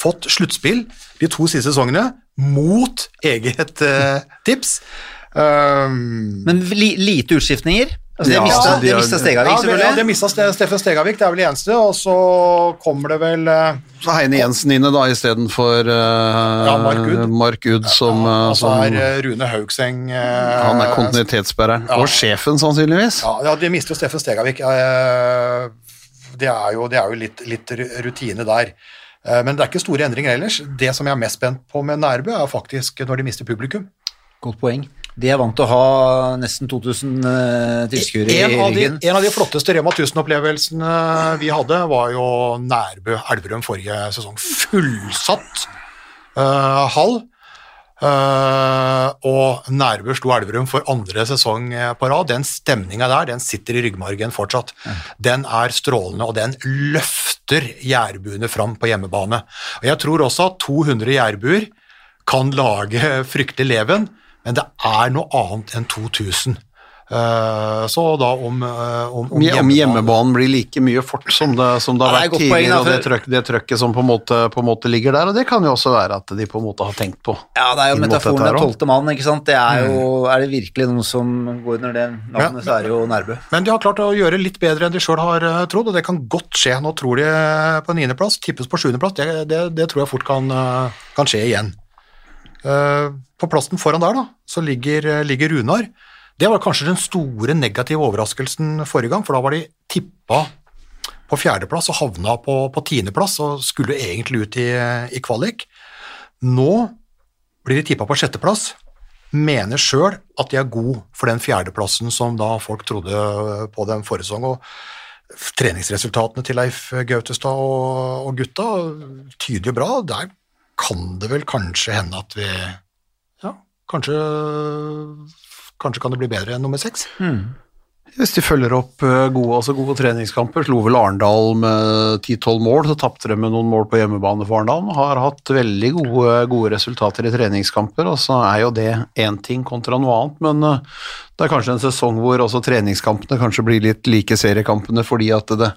fått sluttspill de to siste sesongene mot eget uh, tips. Um, Men li, lite utskiftninger. Altså, de mista, de de mista Stegavik, ja, det- ja, de mista Steffen Stegavik, det er vel det eneste, og så kommer det vel eh, Så Heine Jensen inne da, istedenfor uh, Ja, Mark Udd. Mark Udd, som, eh, Og så er eh, Rune Haugseng uh, Han er kontinuitetsbæreren. Ja. Og sjefen, sannsynligvis. Ja, ja, de mister jo Steffen Stegavik. Uh, Det er jo, det er jo litt, litt rutine der. Eh, Men det er ikke store endringer ellers. Det som jeg er mest spent på med Nærbø, er faktisk når de mister publikum. Godt poeng. De er vant til å ha nesten 2000 uh, tilskuere i En ryggen. en av de flotteste Rema 1000-opplevelsene vi hadde, var jo Nærbø Elverum forrige sesong. Fullsatt uh, hall. Eh, og Nærbø slo Elverum for andre sesong eh, på rad. Den stemninga der, den sitter i ryggmargen fortsatt. Den er strålende, og den løfter jærbuene fram på hjemmebane. Og jeg tror også at 200 jærbuer kan lage fryktelig leven, men det er noe annet enn 2000. Eh, så da om, eh, om, Om, om hjemmebanen blir like mye fort som det, som det har Ja, vært ja, tidligere, da, og det, for- trøkk, det trøkket som på en, måte, på en måte ligger der, og det kan jo også være at de på en måte har tenkt på. Ja, det er jo metaforen her tolvte mann, ikke sant. Det er jo Er det virkelig noen som går under det navnet, så er det jo Nærbø. Men de har klart å gjøre litt bedre enn de sjøl har eh, trodd, og det kan godt skje. Nå tror de på niendeplass, tippes på sjuendeplass. Det, det, det tror jeg fort kan, kan skje igjen. Eh, På plassen foran der da, så ligger, ligger Runar. Det var kanskje den store negative overraskelsen forrige gang, for da var de tippa på fjerdeplass og havna på, på tiendeplass og skulle egentlig ut i, i kvalik. Nå blir de tippa på sjetteplass, mener sjøl at de er gode for den fjerdeplassen som da folk trodde på dem forrige sesong. Treningsresultatene til Leif Gautestad og, og gutta tyder jo bra. Der kan det vel kanskje hende at vi Ja, kanskje Kanskje kan det bli bedre enn nummer seks. Hvis de følger opp eh, gode, altså gode treningskamper, slo vel Arendal med 10-12 mål, så tapte de med noen mål på hjemmebane for Arendal. Har hatt veldig gode, gode resultater i treningskamper, og så er jo det én ting kontra noe annet, men eh, det er kanskje en sesong hvor også treningskampene kanskje blir litt like seriekampene fordi at det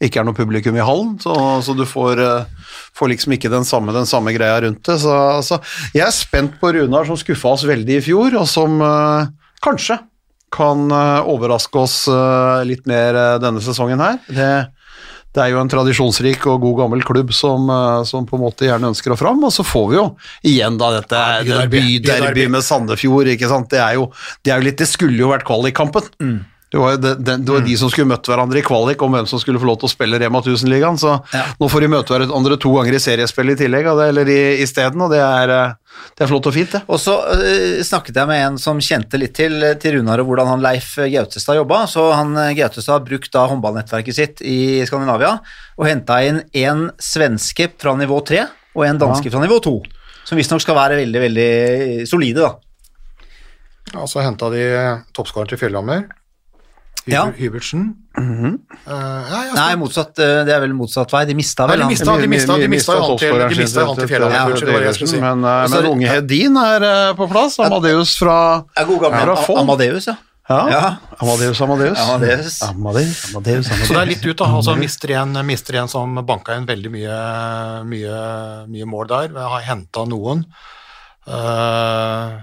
ikke er noe publikum i hallen, så, så du får, eh, får liksom ikke den samme, den samme greia rundt det. Så, så jeg er spent på Runar, som skuffa oss veldig i fjor, og som kanskje kan eh, overraske oss eh, litt mer eh, denne sesongen her. Det, det er jo en tradisjonsrik og god gammel klubb som, som på en måte gjerne ønsker å fram, og så får vi jo igjen da dette Ja, byderby, by, by med Sandefjord, ikke sant. Det er jo, det er jo litt, det skulle jo vært kvalikkampen. Det var jo det, det, det var de som skulle møtt hverandre i kvalik om hvem som skulle få lov til å spille Rema 1000-ligaen, så Ja. nå får de møte hverandre to ganger i seriespill i tillegg, eller i, i stedet, og det er, eh, det er flott og fint, det. Og så uh, snakket jeg med en som kjente litt til, til Runar og hvordan han Leif Gautestad jobba. Så han øh, Gautestad har brukt da håndballnettverket sitt i Skandinavia og henta inn en svenske fra nivå 3 og en danske fra nivå 2. Som visstnok skal være veldig, veldig solide, da. Ja, så henta de toppskåreren til Fjellhammer. Hyber, Ja. Hybertsen. uh, ja, jeg Nei, motsatt, øh, det er vel motsatt vei. De mista Nei, vel de mista- de mista- de mista jo han de mista jo han til Fjellhammer. Ja, Unnskyld, det var det jeg skulle si. Men, eh, Og men unge Hedin er eh, på plass. Amadeus fra Ja, god gamle Fra Am- Amadeus, ja. Ja. Ja. Amadeus, Amadeus. Amadeus. Amadeus, Amadeus, Amadeus. Så det er litt ut, da. Altså, mister, en, mister en som banka inn veldig mye, mye, mye mål der. Vi har henta noen. Uh,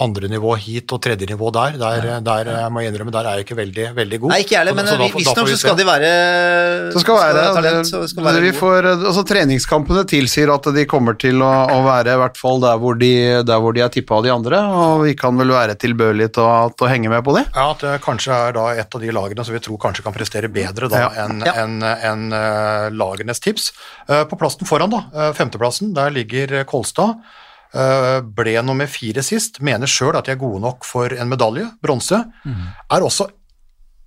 andre nivå hit og tredje nivå der. Der, der jeg må jeg innrømme, der er jeg ikke veldig, veldig god. Nei, ikke heller, Så- men så da får- da visstnok vi så skal de være Så skal være, ha talent, det, så det skal være vi får, altså Treningskampene tilsier at de kommer til å, å være i hvert fall der hvor de, der hvor de er tippa av de andre, og vi kan vel være tilbørlige til å, til å henge med på det. Ja, at det kanskje er da et av de lagene som vi tror kanskje kan prestere bedre da Ja. enn Ja. en, en, eh, lagenes tips. Eh, på plassen foran, da, eh, femteplassen, der ligger Kolstad. Eh, ble nummer fire sist, mener sjøl at de er gode nok for en medalje, bronse. Er også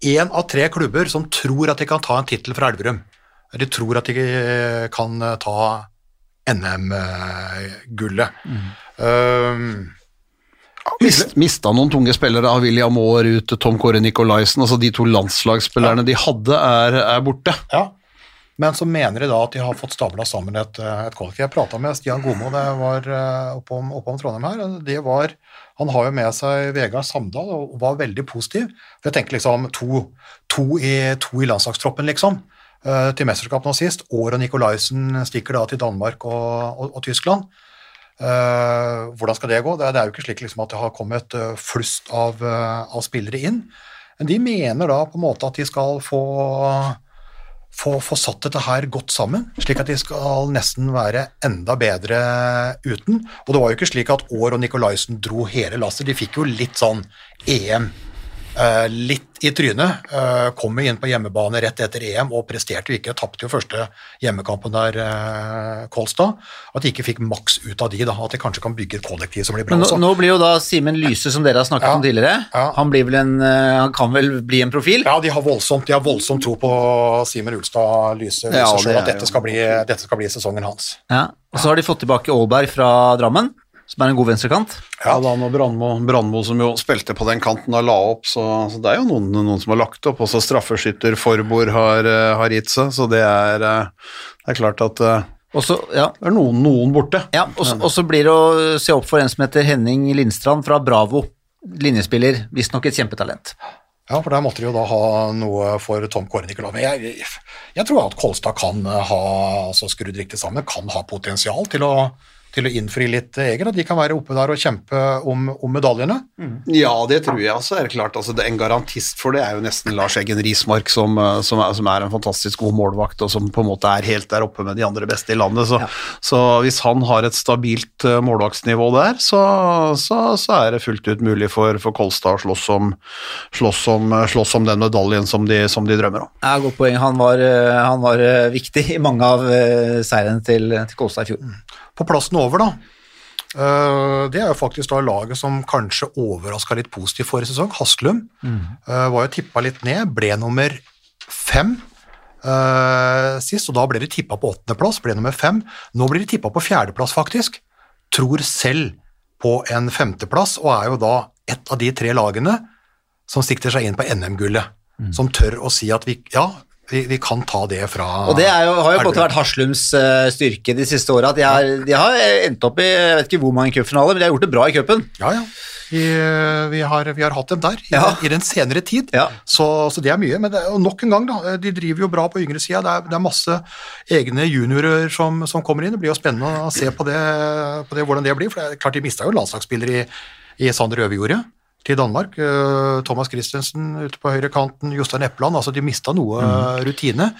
én av tre klubber som tror at de kan ta en tittel fra Elverum. De tror at de eh, kan eh, ta NM-gullet. Mist, mista noen tunge spillere av William Aar ut, Tom Kåre Nikolaisen, altså de to landslagsspillerne de hadde, er, er borte. ja. Men så mener de da at de har fått stabla sammen et, eh, et kollektiv. Jeg prata med Stian Gomo det var eh, oppom, oppom Trondheim her. det var, Han har jo med seg Vegard Samdal og var veldig positiv. For jeg tenker liksom to, to, i, to i landslagstroppen, liksom, eh, til mesterskapet nå sist. Aar og Nikolaisen stikker da til Danmark og, og, og Tyskland. Uh, hvordan skal det gå? Det er, det er jo ikke slik liksom, at det har kommet uh, flust av, uh, av spillere inn. Men de mener da på en måte at de skal få få, få satt dette her godt sammen, slik at de skal nesten være enda bedre uten. Og det var jo ikke slik at Aar og Nicolaisen dro hele lasset, de fikk jo litt sånn EM litt i trynet. Kommer kom inn på hjemmebane rett etter EM og presterte jo ikke, tapte jo første hjemmekampen der, eh, Kolstad. At de ikke fikk maks ut av de, da, at de kanskje kan bygge et kollektiv som blir bra nå, nå blir jo da Simen Lyse, som dere har snakket Ja. om tidligere, Ja. han, en, eh, han kan vel bli en profil? Ja, de har voldsomt, de har voldsomt tro på Simen Ulstad Lyse, Lyse Ja, det at dette skal, bli, dette skal bli sesongen hans. Ja. Og så har de fått tilbake Aalberg fra Drammen, som er en god venstrekant. Ja, da når Brandmo, Brandmo som jo spilte på den kanten, og la opp, så, så det er jo noen, noen som har lagt opp. Også straffeskytter Forbord har, eh, har gitt seg, så det er, eh, det er klart at eh, Og så, ja, det er noen, noen borte. ja, og så- blir det å se opp for en som heter Henning Lindstrand fra Bravo. Linjespiller, visstnok et kjempetalent. Ja, for der måtte de jo da ha noe for Tom Kåre Nicolai. Men jeg, jeg, jeg tror at Kolstad kan ha, altså skrudd riktig sammen, kan ha potensial til å, til å innfri litt eget. Og de kan være oppe der og kjempe om, om medaljene. Ja, det tror jeg også er det klart. Altså, det, en garantist for det er jo nesten Lars Eggen Rismark, som, eh, som, er, som er en fantastisk god målvakt, og som på en måte er helt der oppe med de andre beste i landet. Så, så hvis han har et stabilt eh, målvaktsnivå der, så, så, så er det fullt ut mulig for, for Kolstad å slåss om, slåss om, slåss om den medaljen som de, som de drømmer om. Ja, godt poeng. Han var, eh, han var eh, viktig i mange av eh, seirene til, til Kolstad i fjor. På plassen over, da. eh, det er jo faktisk da laget som kanskje overraska litt positivt forrige sesong. Haslum eh, var jo tippa litt ned, ble nummer fem eh, sist, og da ble de tippa på åttendeplass, ble nummer fem. Nå blir de tippa på fjerdeplass, faktisk. Tror selv på en femteplass, og er jo da et av de tre lagene som sikter seg inn på NM-gullet. Som tør å si at vi, ja, vi, vi kan ta det fra Og det er jo, har jo vært Haslums eh, styrke de siste åra. De, de har endt opp i jeg vet ikke hvor mange cupfinaler, men de har gjort det bra i cupen. Ja, ja. Vi, vi, har, vi har hatt dem der i, Ja. den, i den senere tid, Ja. så, så det er mye. Men det, nok en gang, da, de driver jo bra på yngre sida. Det, det er masse egne juniorer som, som kommer inn. Det blir jo spennende å se på det, på det hvordan det blir. For det er klart de mista jo landslagsspillere i, i Sander Øverjordet til Danmark. Eh, Thomas Christensen ute på høyre kanten, Jostein Eppeland. Altså, de mista noe Mm. rutine.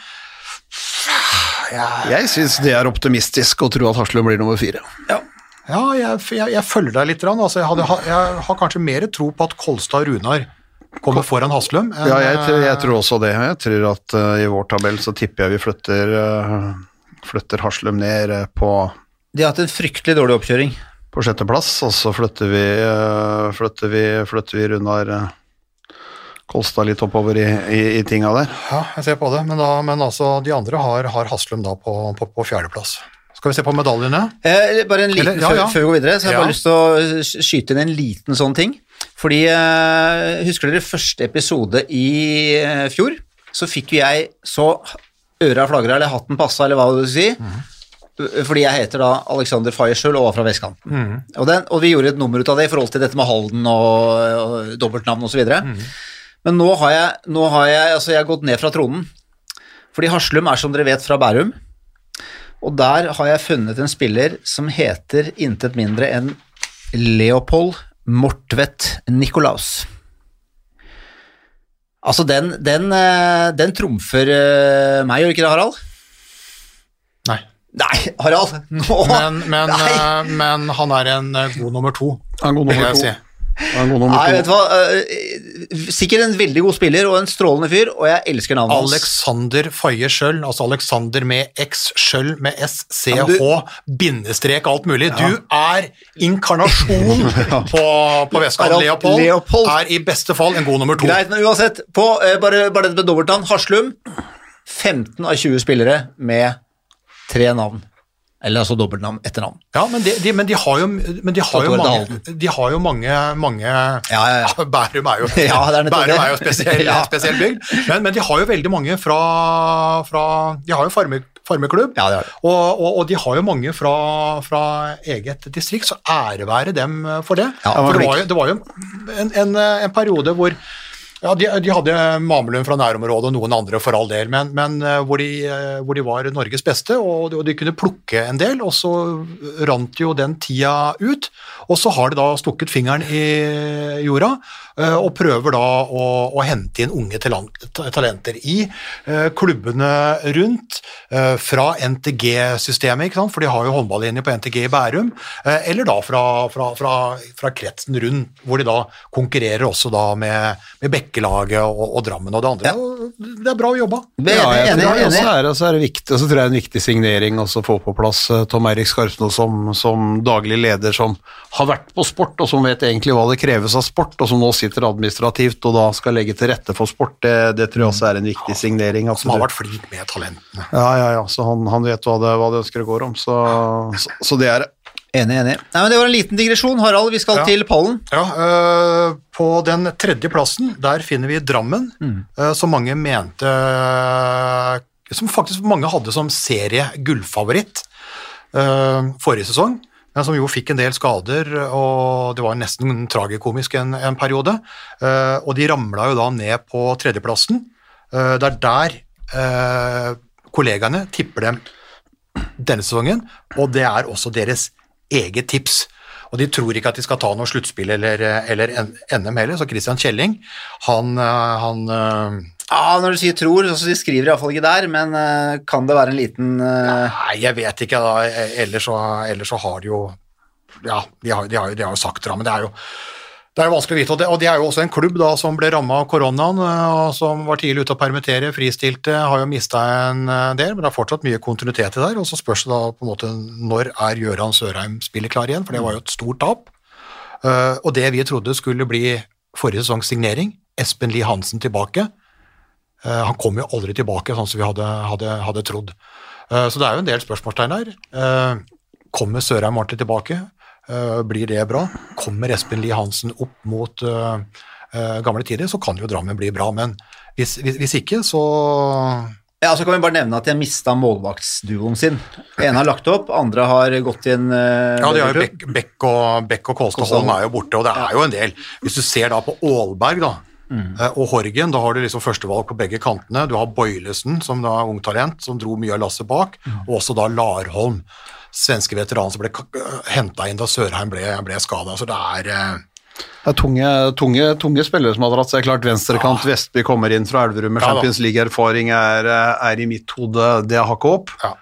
Jeg, Jeg syns det er optimistisk å tro at Haslum blir nummer fire. Ja, jeg, jeg, jeg følger deg litt. Altså, jeg, hadde, jeg har kanskje mer tro på at Kolstad og Runar kommer foran Haslum. enn, Ja, jeg, tror- jeg eh, tror også det. Jeg tror at uh, i vår tabell så tipper jeg vi flytter, uh, flytter Haslum ned uh, på, De har hatt en fryktelig dårlig oppkjøring. På sjetteplass, og så flytter vi, eh, flytter vi, flytter vi Runar eh, Kolstad litt oppover i, i, i tinga der. Ja, jeg ser på det, men, da, men altså, de andre har, har Haslum da på, på, på fjerdeplass. Skal vi se på medaljene? Eh, bare en liten, Eller- ja, før, ja. før vi går videre, så har jeg Ja. bare lyst til å skyte inn en liten sånn ting. Fordi, eh, husker dere første episode i eh, fjor? Så fikk jo jeg så øra flagra, eller hatten passa, eller hva du vil si. Fordi jeg heter da Alexander Fayersjøl og var fra vestkanten. Og, den, og vi gjorde et nummer ut av det i forhold til dette med Halden og, og dobbeltnavn osv. Men nå har jeg, nå har jeg, altså jeg har gått ned fra tronen. Fordi Haslum er som dere vet fra Bærum. Og der har jeg funnet en spiller som heter intet mindre enn Leopold Mortvedt Nikolaus. Altså, den, den, eh, den trumfer eh, meg, gjør ikke det, Harald? Nei. Harald! Nå! Men, men, Nei. eh, men han er en eh, god nummer to, Han god nummer to. Nei, vet du hva? eh, Sikkert en veldig god spiller og en strålende fyr, og jeg elsker navnet hans. Alexander Faye Schjøll, altså Alexander med X, Schjøll med s-c-h bindestrek, alt mulig. Du er inkarnasjon på, på Vestkanten. Leopold, Leopold. er i beste fall en god nummer to. Greit, men uansett, på, bare, bare dette med dobbeltnavn. Haslum, 15 av 20 spillere med tre navn. Eller altså dobbeltnavn, etternavn. Ja, men de, de, men de har jo, men de har jo mange, de har jo mange, mange Ja, ja, ja. Bærum er jo, Ja, Bærum er jo spesiell, spesiell bygd, men, men de har jo veldig mange fra, fra De har jo farme, farmeklubb, Ja, det og, og, og de har jo mange fra, fra eget distrikt, så ære være dem for det. Ja, for det var jo, det var jo en, en, en periode hvor ja, de, de hadde Mamelund fra nærområdet og noen andre for all del, men, men eh, hvor, de, eh, hvor de var Norges beste, og de, og de kunne plukke en del, og så rant jo den tida ut. Og så har de da stukket fingeren i jorda og prøver da å, å hente inn unge talenter i eh, klubbene rundt, eh, fra NTG-systemet, ikke sant? for de har jo håndballinje på NTG i Bærum, eh, eller da fra, fra, fra, fra kretsen rundt, hvor de da konkurrerer også da med, med Bekkelaget og, og Drammen og det andre. Ja. Det er bra jobba. Enig, Ja, jeg enig, tror det også er, så er det viktig, og så tror jeg det er en viktig signering også å få på plass eh, Tom Eirik Skarpsno som, som daglig leder, som har vært på sport, og som vet egentlig hva det kreves av sport, og som nå sitter administrativt og da skal legge til rette for sport. Det, det tror jeg også er en viktig signering. at Som har vært flink med talentene. Ja, ja, ja, så han, han vet hva det, hva det ønsker å gå om, så, så, så det er det. Enig, enig. Nei, men Det var en liten digresjon. Harald, vi skal Ja. til pallen. Ja, øh, På den tredje plassen, der finner vi Drammen, øh, som mange mente Som faktisk mange hadde som serie-gullfavoritt øh, forrige sesong, men som jo fikk en del skader, og det var nesten tragikomisk en, en periode. Uh, og de ramla jo da ned på tredjeplassen. Uh, det er der uh, kollegaene tipper dem denne sesongen, og det er også deres eget tips. Og de tror ikke at de skal ta noe sluttspill eller, eller NM heller, så Christian Kjelling, han, han Ja, Når du sier tror, så de skriver iallfall ikke der, men uh, kan det være en liten uh... Nei, jeg vet ikke, da. Ellers så, ellers så har de jo Ja, de har, de har, de har jo sagt det, men det er jo det er jo vanskelig å vite, og det, og det er jo også en klubb da som ble ramma av koronaen, og som var tidlig ute å permittere, fristilte, har jo mista en del, men det er fortsatt mye kontinuitet i der. Og så spørs det da på en måte når er Gøran Sørheim spiller klar igjen, for det var jo et stort tap. Uh, og det vi trodde skulle bli forrige sesongs signering, Espen Lie Hansen tilbake, eh, han kom jo aldri tilbake sånn som vi hadde, hadde, hadde trodd. Eh, så det er jo en del spørsmålstegn der. Eh, kommer Sørheim ordentlig tilbake? Eh, blir det bra? Kommer Espen Lie Hansen opp mot eh, eh, gamle tider, så kan jo Drammen bli bra, men hvis, hvis, hvis ikke, så Ja, så kan vi bare nevne at jeg mista målvaktsduoen sin. ene har lagt opp, andre har gått i en eh, Ja, de har jo. Bekk, Bekk og, Bekk og Holm. er jo borte, og det er jo en del. Hvis du ser da på Aalberg da, eh, og Horgen, da har du liksom førstevalg på begge kantene. Du har Boilesen, som da er ungtalent, som dro mye av lasset bak, og også da Larholm, svenske veteran som ble henta inn da Sørheim ble, ble skada. Så det er eh, Det er tunge, tunge, tunge spillere som har dratt seg. Klart venstrekant, Vestby kommer inn fra Elverum med Ja. Champions League-erfaring, er, er i mitt hode det hakket opp. Ja.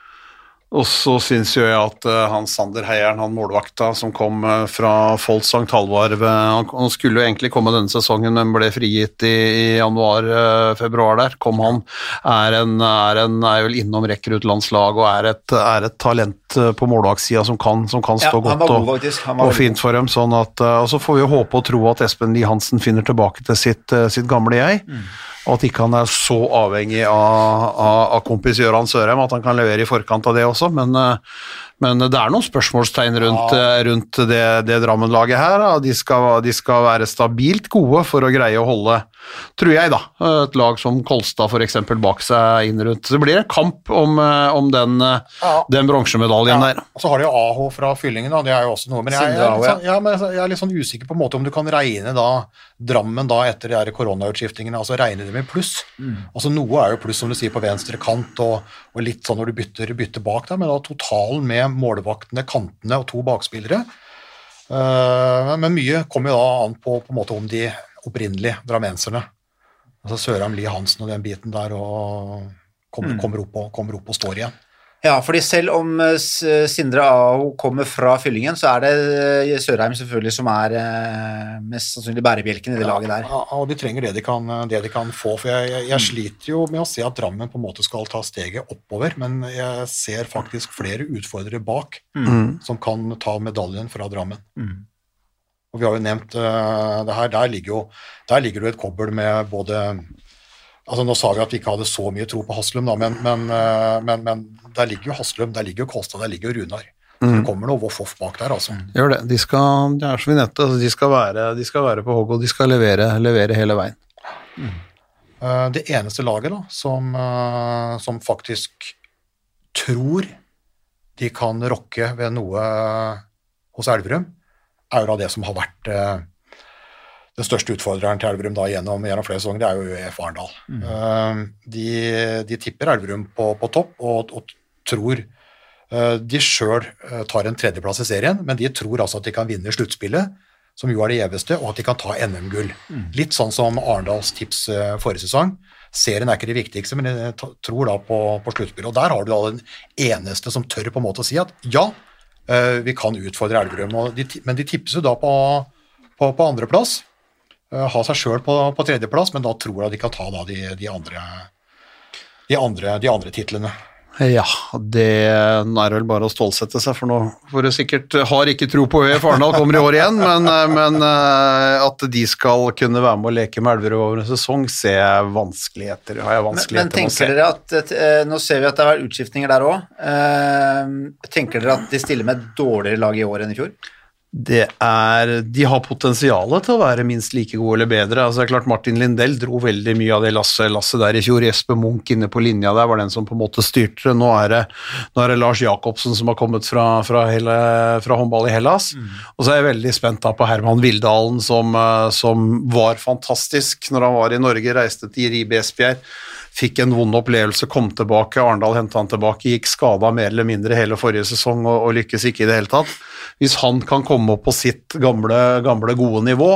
Og så syns jo jeg at uh, han Sander Heieren, han målvakta som kom uh, fra Folt St. Halvard eh, han, han skulle jo egentlig komme denne sesongen, men ble frigitt i, i januar-februar der. Kom han. Er, en, er, en, er vel innom rekruttlandslag og er et, er et talent på målvaktssida som kan, som kan stå ja, godt. god, og- og fint for dem. Sånn at, og så får vi jo håpe og tro at Espen Lie Hansen finner tilbake til sitt, sitt gamle jeg. Mm. Og at ikke han er så avhengig av, av, av kompis Gøran Sørheim at han kan levere i forkant av det også. Men, eh, men det er noen spørsmålstegn rundt, ja. rundt det, det Drammen-laget her. De skal, de skal være stabilt gode for å greie å holde, tror jeg, da, et lag som Kolstad f.eks. bak seg inn rundt. Så det blir en kamp om, eh, om den, eh, Ja. den bronsemedaljen der. Og så har de jo AH fra Fyllingen, da. det er jo også noe. Men jeg, jeg, er Aho, litt sånn, men jeg er litt sånn usikker på en måte om du kan regne da Drammen da etter de koronautskiftingene, altså regne dem i pluss. Altså Noe er jo pluss, som du sier, på venstre kant, og, og litt sånn når du bytter, bytter bak der, men da totalen med målvaktene, kantene og to bakspillere. Eh, men mye kommer jo da an på, på en måte om de opprinnelige drammenserne. Altså Sørheim Lie Hansen og den biten der, og kommer, kommer, opp, og, kommer opp og står igjen. Ja, fordi selv om eh, Sindre Aho kommer fra Fyllingen, så er det eh, Sørheim selvfølgelig som er eh, mest sannsynlig bærebjelken i det laget der. Ja, og de trenger det de kan, det de kan få. For jeg, jeg, jeg sliter jo med å se at Drammen på en måte skal ta steget oppover, men jeg ser faktisk flere utfordrere bak Mm. som kan ta medaljen fra Drammen. Mm. Og vi har jo nevnt uh, det her, der ligger jo der ligger det et kobbel med både Altså Nå sa vi at vi ikke hadde så mye tro på Haslum, da, men, men, eh, men, men der ligger jo Haslum, der ligger jo Kolstad, der ligger jo Runar. Mm. Det kommer noe voff-voff bak der, altså. Gjør det. De skal, det er som vi nevnte, altså, de, skal være, de skal være på hogg, og de skal levere, levere hele veien. Mm. Det eneste laget da, som, eh, som faktisk tror de kan rokke ved noe hos Elverum, er jo da det som har vært eh, den største utfordreren til Elverum da gjennom, gjennom flere sesonger, det er jo ØF Arendal. Eh, De, de tipper Elverum på, på topp og, og tror uh, de sjøl tar en tredjeplass i serien, men de tror altså at de kan vinne sluttspillet, som jo er det gjeveste, og at de kan ta NM-gull. Litt sånn som Arendals tips uh, forrige sesong. Serien er ikke det viktigste, men jeg tror da på, på sluttspillet. Og der har du da den eneste som tør på en måte å si at ja, eh, vi kan utfordre Elverum. de Men de tipser jo da på, på, på andreplass. Uh, ha seg sjøl på, på tredjeplass, men da tror jeg de kan ta da de, de andre de andre, de andre titlene. Ja, det er vel bare å stålsette seg, for nå for du sikkert Har ikke tro på ØF Arendal kommer i år igjen, men, men eh, at de skal kunne være med å leke med Elverum over en sesong, ser jeg vanskeligheter har jeg Men, men vanskeligheter å se. tenker dere at eh, Nå ser vi at det har vært utskiftninger der òg. tenker dere at de stiller med et dårligere lag i år enn i fjor? Det er, de har potensialet til å være minst like gode eller bedre. Altså, det er klart Martin Lindell dro veldig mye av det lasset, lasse der i fjor. Jesper Munch inne på linja der var den som på en måte styrte. Nå er det, nå er det Lars Jacobsen som har kommet fra, fra, hele, fra håndball i Hellas. Og så er jeg veldig spent da på Herman Vildalen, som, eh, som var fantastisk når han var i Norge, reiste til Ribe Esbjerg. Fikk en vond opplevelse, kom tilbake, Arendal henta han tilbake, gikk skada mer eller mindre hele forrige sesong og, og lykkes ikke i det hele tatt. Hvis han kan komme opp på sitt gamle, gamle gode nivå,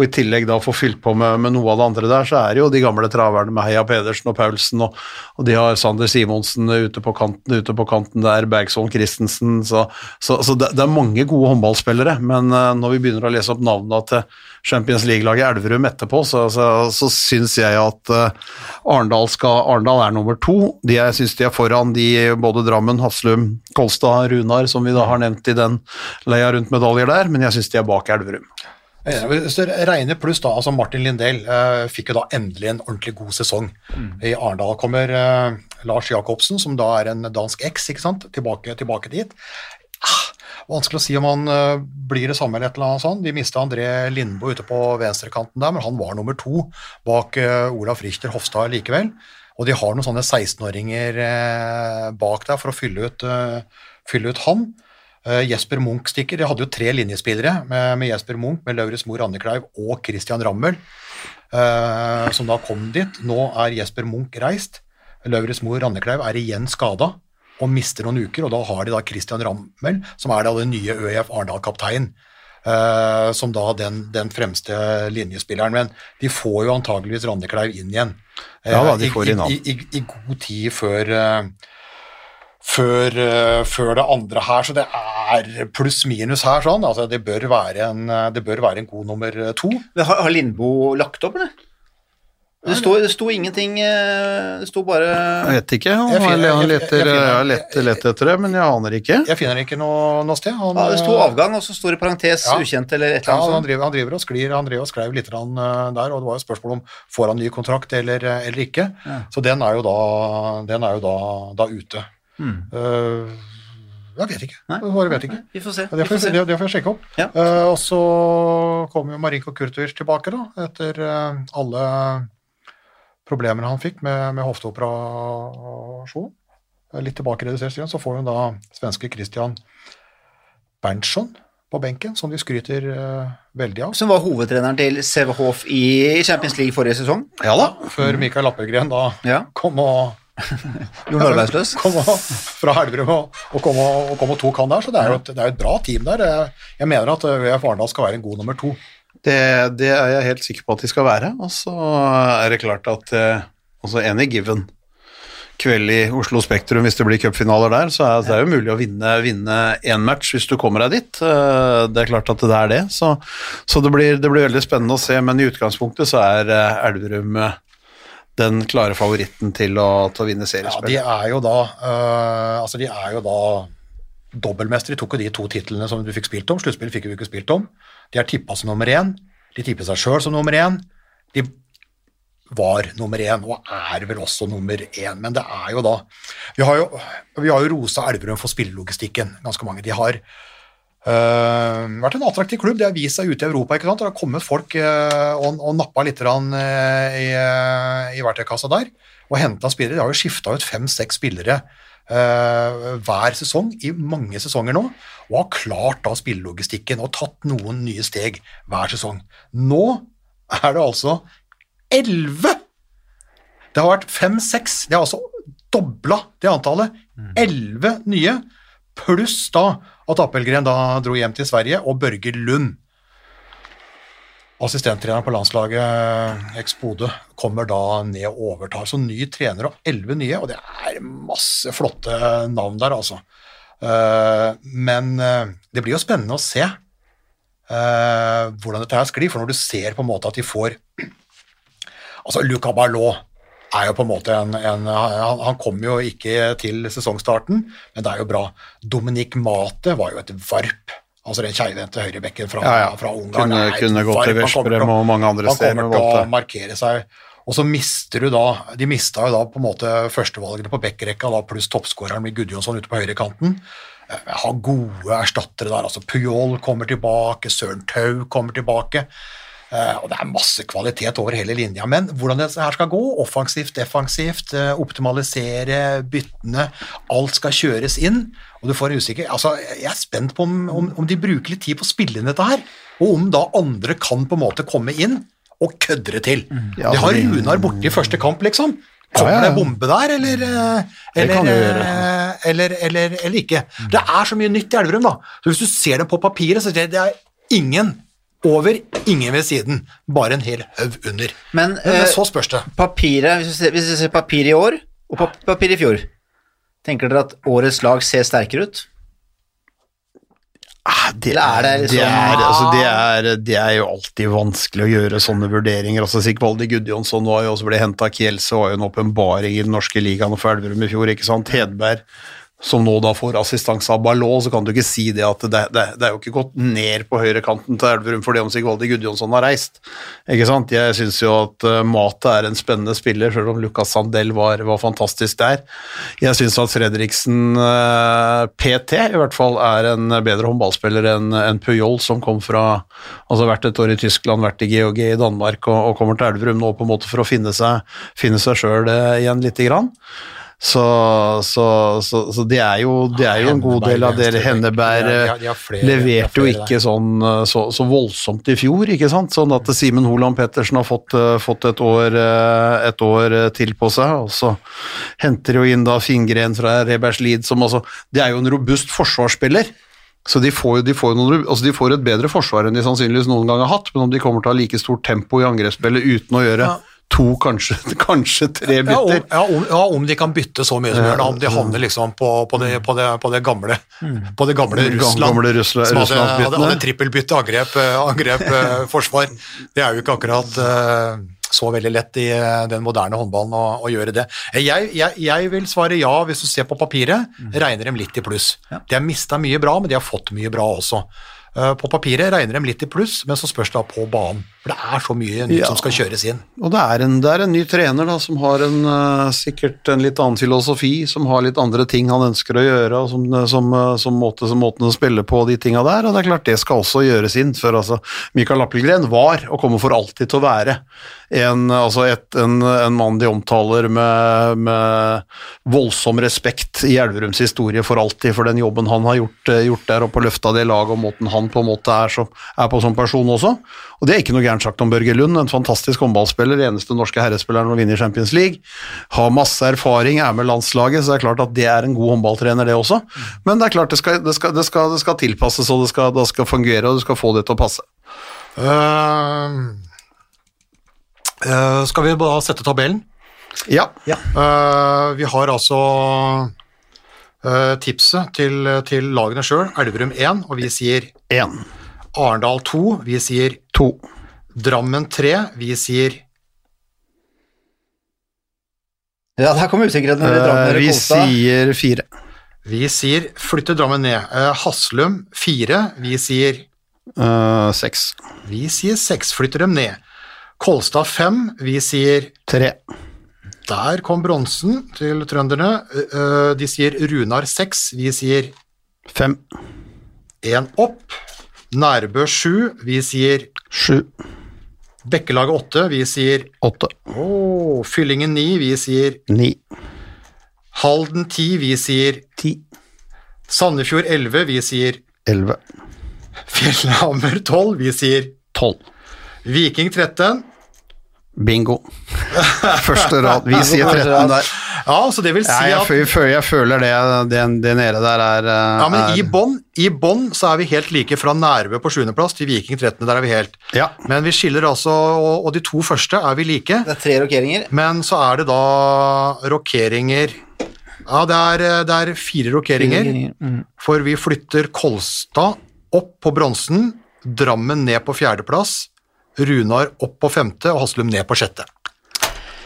og i tillegg da få fylt på med, med noe av det andre der, så er det jo de gamle traverne med Heia Pedersen og Paulsen, og, og de har Sander Simonsen ute på kanten, ute på kanten der, Bergsholm Christensen, så, så, så det, det er mange gode håndballspillere, men eh, når vi begynner å lese opp navnene til Champions League-laget Elverum etterpå, så, så, så syns jeg at eh, Arendal, skal, Arendal er nummer to. De jeg syns de er foran de både Drammen, Haslum, Kolstad, Runar, som vi da har nevnt i den leia rundt medaljer der, men jeg syns de er bak Elverum. Eh, Hvis pluss da, altså Martin Lindell eh, fikk jo da endelig en ordentlig god sesong. I Arendal kommer eh, Lars Jacobsen, som da er en dansk eks, ikke sant, tilbake, tilbake dit. Ah, vanskelig å si om han eh, blir det samme eller et eller annet sånt. De mista André Lindboe ute på venstrekanten der, men han var nummer to bak eh, Olaf Richter Hofstad likevel. Og de har noen sånne 16-åringer eh, bak der for å fylle ut, fylle ut han. Jesper Munch stikker. De hadde jo tre linjespillere med, med Jesper Munch, med Lauritz Moe Randekleiv og Christian Rammel, som da kom dit. Nå er Jesper Munch reist. Lauritz Moe Randekleiv er igjen skada og mister noen uker, og da har de da Christian Rammel, som er da den nye ØIF Arendal-kaptein. Uh, som da den, den fremste linjespilleren. Men de får jo antageligvis Randekleiv inn igjen. Uh, Ja da, de i- får inn han. i, i, I god tid før uh, før, eh, før det andre her, så det er pluss-minus her. sånn, altså Det bør være en, det bør være en god nummer to. Har, har Lindboe lagt opp, eller? Det sto, det sto ingenting eh, Det sto bare Jeg vet ikke, han Jeg finner- han leter, jeg har lett, lett etter det, men jeg aner ikke. Jeg finner ikke noe, noe sted. Han, ja, Det sto avgang, og så sto det parentes Ja. ukjent eller et eller annet. annet han driver, han driver og sklir, han driver og skrev litt eh, der, og det var jo spørsmål om får han ny kontrakt eller, eh, eller ikke. Ja. Så den er jo da, den er jo da, da ute. Hmm. Uh, jeg vet ikke. Nei. Jeg vet ikke. Vi får se. Det får får, se. det, det får jeg sjekke opp. Ja. Eh, og så kommer jo Marinko Kurtovic tilbake, da, etter uh, alle problemene han fikk med, med hofteoperasjon. Eh, Litt tilbake redusert siden, så får hun da svenske Christian Berntsson på benken, som de skryter uh, veldig av. Som var hovedtreneren til Sevehof i Champions League forrige sesong. Ja da. Før Mikael Appelgren da Ja. kom og Gjorde ham arbeidsløs. kom og, fra Elverum og, og, kom og, og kom og tok han der, så det er jo et, det er et bra team der. Jeg, jeg mener at UF Arendal skal være en god nummer to. Det, det er jeg helt sikker på at de skal være. Og så er det klart at eh, også any given kveld i Oslo Spektrum, hvis det blir cupfinaler der, så er det jo mulig å vinne, vinne én match hvis du kommer deg dit. Eh, Det er klart at det er det. Så, så det, blir, det blir veldig spennende å se, men i utgangspunktet så er eh, Elverum den klare favoritten til å, til å vinne Ja, seriespill. de er jo da øh, Altså, de er jo da dobbeltmestere. De tok jo de to titlene som du fikk spilt om. Sluttspillet fikk vi ikke spilt om. De er tippa som nummer én. De tipper seg sjøl som nummer én. De var nummer én, og er vel også nummer én. Men det er jo da Vi har jo, vi har jo rosa Elverum for spillelogistikken, ganske mange. De har øh, vært en attraktiv klubb. De har vist seg ute i Europa. ikke sant? Det har kommet folk øh, og, og nappa litt øh, i, i verktøykassa der og henta spillere. De har jo skifta ut fem-seks spillere hver sesong i mange sesonger nå, og har klart da spillelogistikken og tatt noen nye steg hver sesong. Nå er det altså elleve! Det har vært fem-seks. Det har altså dobla det antallet. Elleve nye, pluss da at Appelgren da dro hjem til Sverige, og Børge Lund, assistenttreneren på landslaget eks Bodø, kommer da ned og overtar. Så ny trener og elleve nye, og det er masse flotte navn der, altså. Eh, Men eh, det blir jo spennende å se eh, hvordan dette her sklir, for når du ser på en måte at de får Altså, Luca Ballot er jo på en måte en, en han, han kom jo ikke til sesongstarten, men det er jo bra. Dominic Mate var jo et varp. Altså den keivhendte høyrebekken fra, Ja, ja. fra Ungarn. Kunne- er kunne gått til Veszprem og mange andre Han kommer til å markere seg. Og så mister du da De mista jo da på en måte førstevalgene på backrekka, pluss toppskåreren med Gudjonsson ute på høyrekanten. Eh, Har gode erstattere der. altså Puyol kommer tilbake, Søren Tau kommer tilbake. Eh, og Det er masse kvalitet over hele linja. Men hvordan det her skal gå, offensivt, defensivt, eh, optimalisere byttene, alt skal kjøres inn. og du får usikker, altså Jeg er spent på om, om, om de bruker litt tid på å spille inn dette her, og om da andre kan på en måte komme inn og kødde det til. Ja, de har det- Runar borte i første kamp, liksom. Kommer ja, det bombe der, eller, eh, eller, det eller, eller, eller ikke? Det er så mye nytt i Elverum, da. Så hvis du ser det på papiret, så er det, det ingen over, ingen ved siden. Bare en hel haug under. Men, men, men, så spørs det. Papiret, hvis vi ser, hvis vi ser papir i år og pap papir i fjor, tenker dere at årets lag ser sterkere ut? Ah, Det er det er, liksom- det, er, altså, det, er, det er jo alltid vanskelig å gjøre sånne vurderinger. Altså, Sigvaldi Gudjonsson var jo også ble henta av Kielse, var jo en åpenbaring i den norske ligaen for Elverum i fjor. ikke sant? Hedberg, som nå da får assistanse av Ballot, så kan du ikke si det at det, det, det er jo ikke gått ned på høyrekanten til Elverum fordi om Sigvaldi Gudjonsson har reist. ikke sant? Jeg syns jo at uh, Mate er en spennende spiller, selv om Lucas Sandell var, var fantastisk der. Jeg syns at Fredriksen eh, PT i hvert fall er en bedre håndballspiller enn en Puyol, som kom fra altså vært et år i Tyskland, vært i GOG i Danmark og, og kommer til Elverum nå på en måte for å finne seg, sjøl igjen lite grann. Så, så, så, så det, er jo, det er jo en god del av dere. Henneberg leverte jo ikke sånn eh, så, så voldsomt i fjor, ikke sant. Sånn at Simen Holand Pettersen har fått, eh, fått et, år, eh, et år til på seg, og så henter jo inn da Fingren fra Rebergslid, som altså Det er jo en robust forsvarsspiller. Så de får, de, får noen, altså de får et bedre forsvar enn de sannsynligvis noen gang har hatt, men om de kommer til å ha like stort tempo i angrepsspillet uten å gjøre Ja. To, kanskje, kanskje tre Ja om, bytter ja, om, ja, om de kan bytte så mye som gjør, det. Om de havner liksom på, på, det, på, det, på det gamle På det gamle Russland. gamle Russla- som hadde, hadde, hadde trippelbytte, angrep, eh, angrep eh, forsvar. Det er jo ikke akkurat eh, så veldig lett i den moderne håndballen å, å gjøre det. Jeg, jeg, jeg vil svare ja hvis du ser på papiret. Regner dem litt i pluss. De har mista mye bra, men de har fått mye bra også. Eh, På papiret regner dem litt i pluss, men så spørs det på banen. For det er så mye nytt Ja. som skal kjøres inn. Og det er, en, det er en ny trener da, som har en, eh, sikkert en litt annen filosofi, som har litt andre ting han ønsker å gjøre, og som, som, eh, som, måte, som måten å spille på de tinga der. Og det er klart det skal også gjøres inn. For altså, Mikael Appelgren var, og kommer for alltid til å være, en, altså et, en, en mann de omtaler med, med voldsom respekt i Elverums historie for alltid, for den jobben han har gjort, eh, gjort der oppe og løfta det laget, og måten han på en måte er, så, er på som person også. Og det er ikke noe gærent sagt om Børge Lund, en fantastisk håndballspiller, eneste norske herrespilleren å vinne i Champions League. Har masse erfaring, er med landslaget, så det er klart at det er en god håndballtrener, det også. Men det er klart det skal, det skal, det skal, det skal tilpasses, og det skal, det skal fungere, og du skal få det til å passe. Uh, uh, skal vi bare sette tabellen? Ja. Eh, vi har altså eh, tipset til, til lagene sjøl. Elverum 1, og vi sier 1. Arendal 2. Vi sier to, Drammen 3. Vi sier Ja, der kom usikkerheten. Uh, vi sier fire. Vi sier flytte Drammen ned. Uh, Haslum 4. Vi sier Eh, seks. Vi sier seks, Flytter dem ned. Kolstad fem, vi sier Tre. Der kom bronsen til trønderne. Uh, eh, De sier Runar seks, vi sier Fem. Én opp. Nærbø 7, vi sier Sju. Bekkelaget 8, vi sier Åtte. Oh, Fyllingen 9, vi sier Ni. Halden 10, vi sier Ti. Sandefjord 11, vi sier Elleve. Fjellhammer 12, vi sier Tolv. Viking 13. Bingo. Første rad. Vi sier 13 der. Ja, så det vil si Ja, jeg, at jeg føler- jeg føler det, det, det nede der er Ja, men i er- bånn, i bånn så er vi helt like fra Nærbø på 7. plass til Viking 13. Der er vi helt. Ja. Men vi skiller altså, og, og de to første er vi like. Det er tre rokeringer. Men så er det da rokeringer Ja, det er, det er fire rokeringer, Mm. for vi flytter Kolstad opp på bronsen, Drammen ned på fjerdeplass, Runar opp på femte og Haslum ned på sjette.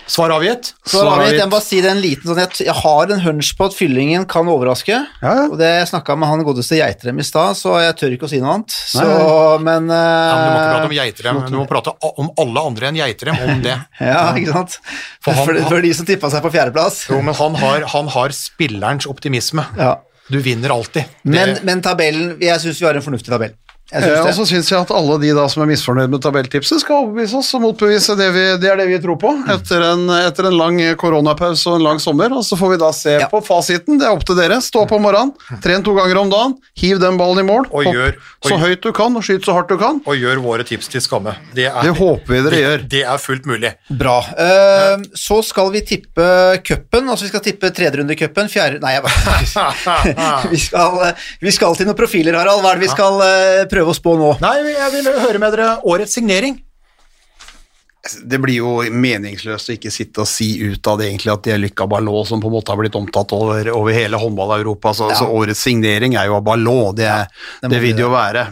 Svar avgitt? Svar avgitt. jeg må bare si det en liten sånn, jeg, jeg har en hunch på at fyllingen kan overraske. Ja. Og det jeg snakka med han godeste Geitrem i stad, så jeg tør ikke å si noe annet. Så, men, Ja, men du må ikke prate om Geitrem, du må prate om alle andre enn Geitrem om det. Ja, ikke sant? For For, han- for, de som tippa seg på fjerdeplass. Jo, men han har, han har spillerens optimisme. Ja. Du vinner alltid. Men, men tabellen Jeg syns vi har en fornuftig tabell. Og så det. syns jeg at alle de da som er misfornøyd med tabelltipset, skal overbevise oss og motbevise det vi, det er det vi tror på etter en, etter en lang koronapause og en lang sommer. Og så får vi da se Ja. på fasiten. Det er opp til dere. Stå opp om morgenen, tren to ganger om dagen, hiv den ballen i mål. Og hopp gjør- og så gjør- høyt du kan, og skyt så hardt du kan. Og gjør våre tips til skamme. Det er, Det håper vi dere gjør. det, det er fullt mulig. Bra. Eh, så skal vi tippe cupen. Altså vi skal tippe tredjerundecupen. Fjerde Nei, jeg bare vi, skal, vi skal til noen profiler, Harald. Hva er det vi skal uh, prøve å spå nå? Nei, jeg vil høre med dere årets signering. Det blir jo meningsløst å ikke sitte og si ut av det egentlig at det er Lykka Ballot som på en måte har blitt omtatt over, over hele håndball-Europa. Så, så årets signering er jo av Ballot. Det, det det vil det jo være.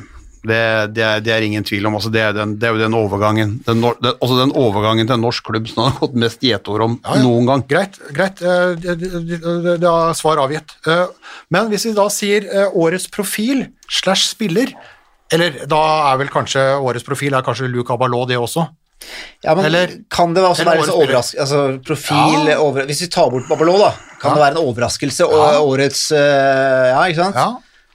Det, det, er, det er ingen tvil om. Altså, det, er den, det er jo den overgangen den, den, altså den overgangen til en norsk klubb som har gått mest gjetord om Ja, ja. noen gang. Greit, greit. eh, det er svar avgitt. Eh, Men hvis vi da sier eh, årets profil slash spiller, eller da er vel kanskje årets profil er kanskje Luca Ballot det også? Ja, men Eller- kan det også være så overraskelse Altså profil Ja. over, Hvis vi tar bort Babelot, da, kan Ja. det være en overraskelse? Og årets eh, Ja, ikke sant? Ja.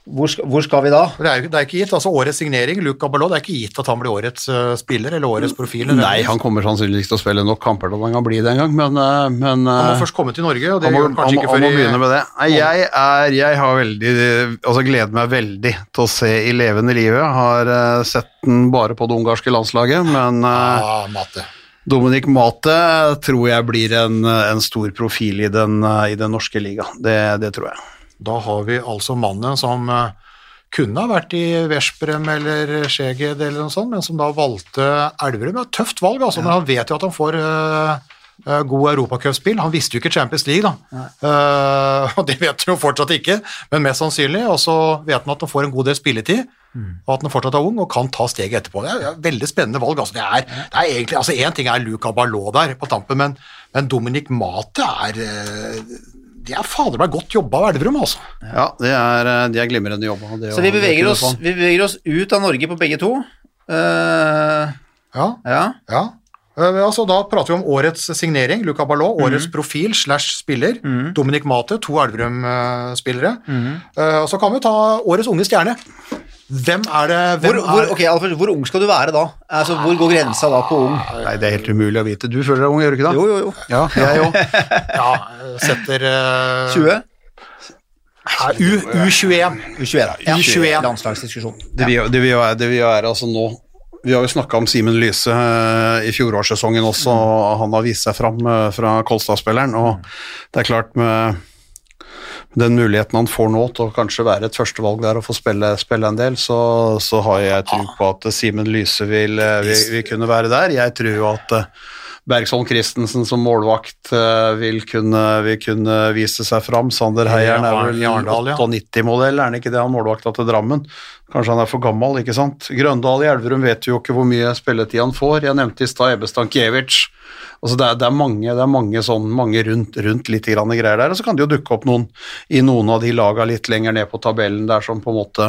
Hvor, skal, hvor skal vi da? Det er, det er ikke gitt, altså Årets signering, Luca Ballot, det er ikke gitt at han blir årets uh, spiller eller årets profil. eller- Nei, han kommer sannsynligvis ikke til å spille nok kamper til han kan bli det en gang, men, eh, men Han må eh, først komme til Norge, og det må, gjør han han, kanskje før ikke han må begynne med det. Nei, jeg, er, jeg har veldig Altså gleder meg veldig til å se i levende livet. Har uh, sett den bare på det ungarske landslaget, men uh, Mate. Dominic Mate tror jeg blir en, en stor profil i den, i den norske liga. Det, det tror jeg. Da har vi altså mannen som eh, kunne ha vært i Veszprem eller Skjeged eller noe sånt, men som da valgte Elverum. Er et tøft valg, altså, men han vet jo at han får uh, god europacupspill. Han visste jo ikke Champions League, da. Uh, og det vet han jo fortsatt ikke, men mest sannsynlig. Og så vet han at han får en god del spilletid, og at han fortsatt er ung og kan ta steget etterpå. Det er et veldig spennende valg. Altså, det er, det er egentlig, altså Én ting er Luca Ballot der på tampen, men, men Dominic Mate er eh, Det er fader meg godt jobba av Elverum, altså. Ja, det er, eh, de er glimrende jobba. Så vi er beveger oss, vi beveger oss ut av Norge på begge to. Uh, Ja, ja. ja. Uh, Altså, da prater vi om årets signering, Luca Ballot, årets profil slash spiller, Dominic Mate, to Elverum-spillere. Eh, Og så kan vi ta årets unge stjerne. Hvem er det Hvor, hvem hvor, er, Okay, Alfred, hvor ung skal du være da? Altså, Hvor går grensa da på ung? Nei, det er helt umulig å vite. Du føler deg ung, gjør du ikke det? Jo, jo, jo. Ja, jeg òg. Ja, setter uh... 20? ja, U, U21. U21, da. Ja. U21. Landslagsdiskusjon. Det vil, jo- det vil være, det vil være altså nå Vi har jo snakka om Simen Lyse eh, i fjorårssesongen også, og han har vist seg fram eh, fra Kolstad-spilleren. Og det er klart, med den muligheten han får nå til å kanskje være et førstevalg der og få spille, spille en del, så, så har jeg tro på at Simen Lyse vil, eh, vil, vil kunne være der. Jeg tror at eh, Bergsholm Christensen som målvakt eh, vil kunne, vil kunne vise seg fram. Sander Heieren er vel I Arendal, 98-modell, er han ikke det, han målvakta til Drammen? Kanskje han er for gammel, ikke sant? Grøndal i Elverum vet jo ikke hvor mye spilletid han får. Jeg nevnte i stad Ebbe Stankiewicz. Altså det, er, det er mange, det er mange, sånn, mange rundt, rundt litt grann greier der, og så kan det jo dukke opp noen i noen av de laga litt lenger ned på tabellen der som på en måte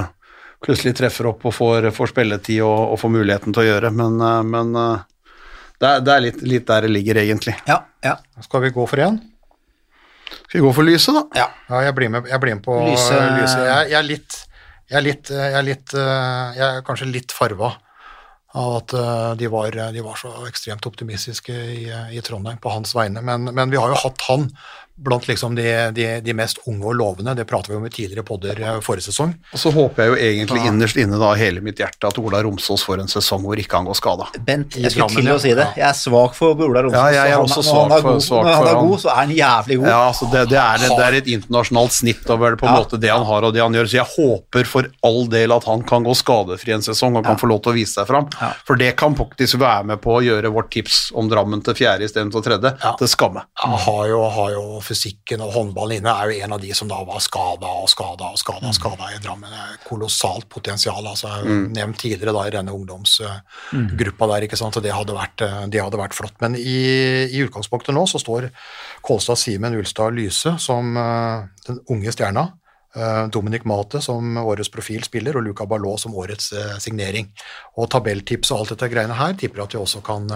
plutselig treffer opp og får, får spilletid og, og får muligheten til å gjøre, men, eh, men eh, Det er, det er litt, litt der det ligger, egentlig. Ja, ja. Skal vi gå for én? Skal vi gå for lyset, da? ja. Ja, jeg blir med, jeg blir med på Lyse- lyset. Jeg, jeg er litt jeg er, litt, jeg, er litt, eh, jeg er kanskje litt farva av at eh, de var, de var så ekstremt optimistiske i, i Trondheim på hans vegne. Men, men vi har jo hatt han blant liksom de, de, de mest unge og lovende. Det prater vi om i tidligere podder eh, forrige sesong. Og så håper jeg jo egentlig innerst inne da hele mitt hjerte at Ola Romsås får en sesong hvor ikke han går skada. Bent, jeg skulle til å si det. Jeg er svak for Ola Romsås. Ja, jeg er også svak er for- god, svak Når han for er god, så er han jævlig god. Ja, altså det, det, er, det er et internasjonalt snitt over på en Ja. måte det han har og det han gjør, så jeg håper for all del at han kan gå skadefri en sesong og kan få lov til å vise seg fram. Ja. For det kan faktisk være med på å gjøre vårt tips om Drammen til fjerde istedenfor tredje Ja. til skamme. Han har jo, har jo fysikken og håndballen inne, er jo en av de som da var skada og skada og skada skada i Drammen. Det er Kolossalt potensial. altså jeg har jo Nevnt tidligere da i denne ungdomsgruppa der, ikke sant, og det hadde vært, eh, det hadde vært flott. Men i, i utgangspunktet nå så står Kolstad Simen Ulstad Lyse som eh, den unge stjerna. eh, Dominic Mate som årets profilspiller og Luca Ballot som årets signering. Og tabelltips og alt dette greiene her tipper at vi også kan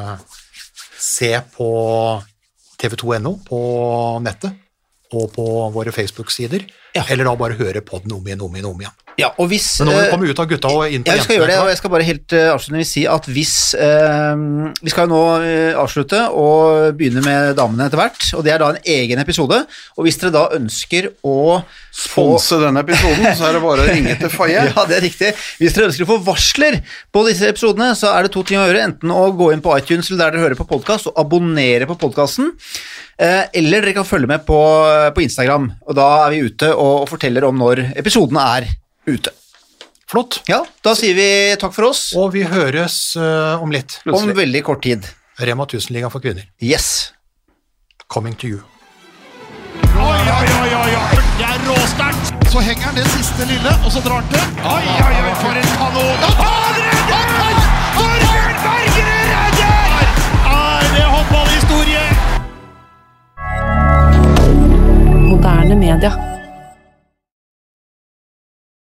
se på tv2.no på nettet og på våre Facebook-sider, Ja. eller da bare høre på den om igjen, om igjen, om igjen. Ja, og hvis... Men nå må eh, vi komme ut av gutta og inn på Ja, vi skal gjøre det, og jeg skal bare helt uh, avslutningsvis si at hvis uh, Vi skal jo nå uh, avslutte og begynne med damene etter hvert, og det er da en egen episode. Og hvis dere da ønsker å Sponse denne episoden, så er det bare å ringe til Faye. Ja, det er riktig. Hvis dere ønsker å få varsler på disse episodene, så er det to ting å gjøre. Enten å gå inn på iTunes eller der dere hører på podkast, og abonnere på podkasten. Eller dere kan følge med på, på Instagram, og da er vi ute og, og forteller om når episoden er ute. Flott. Ja, da sier vi takk for oss Og vi høres uh, om litt. om veldig kort tid. Rema 1000-ligaen for kvinner. Yes. Coming to you. Oi, oi, oi, oi, oi. Det er råsterkt. Så henger han det siste lille, og så drar han til. Oi, oi, oi, for en kanon. Han redder! Torbjørn Bergerud redder! Er det håndballhistorie? Moderne media.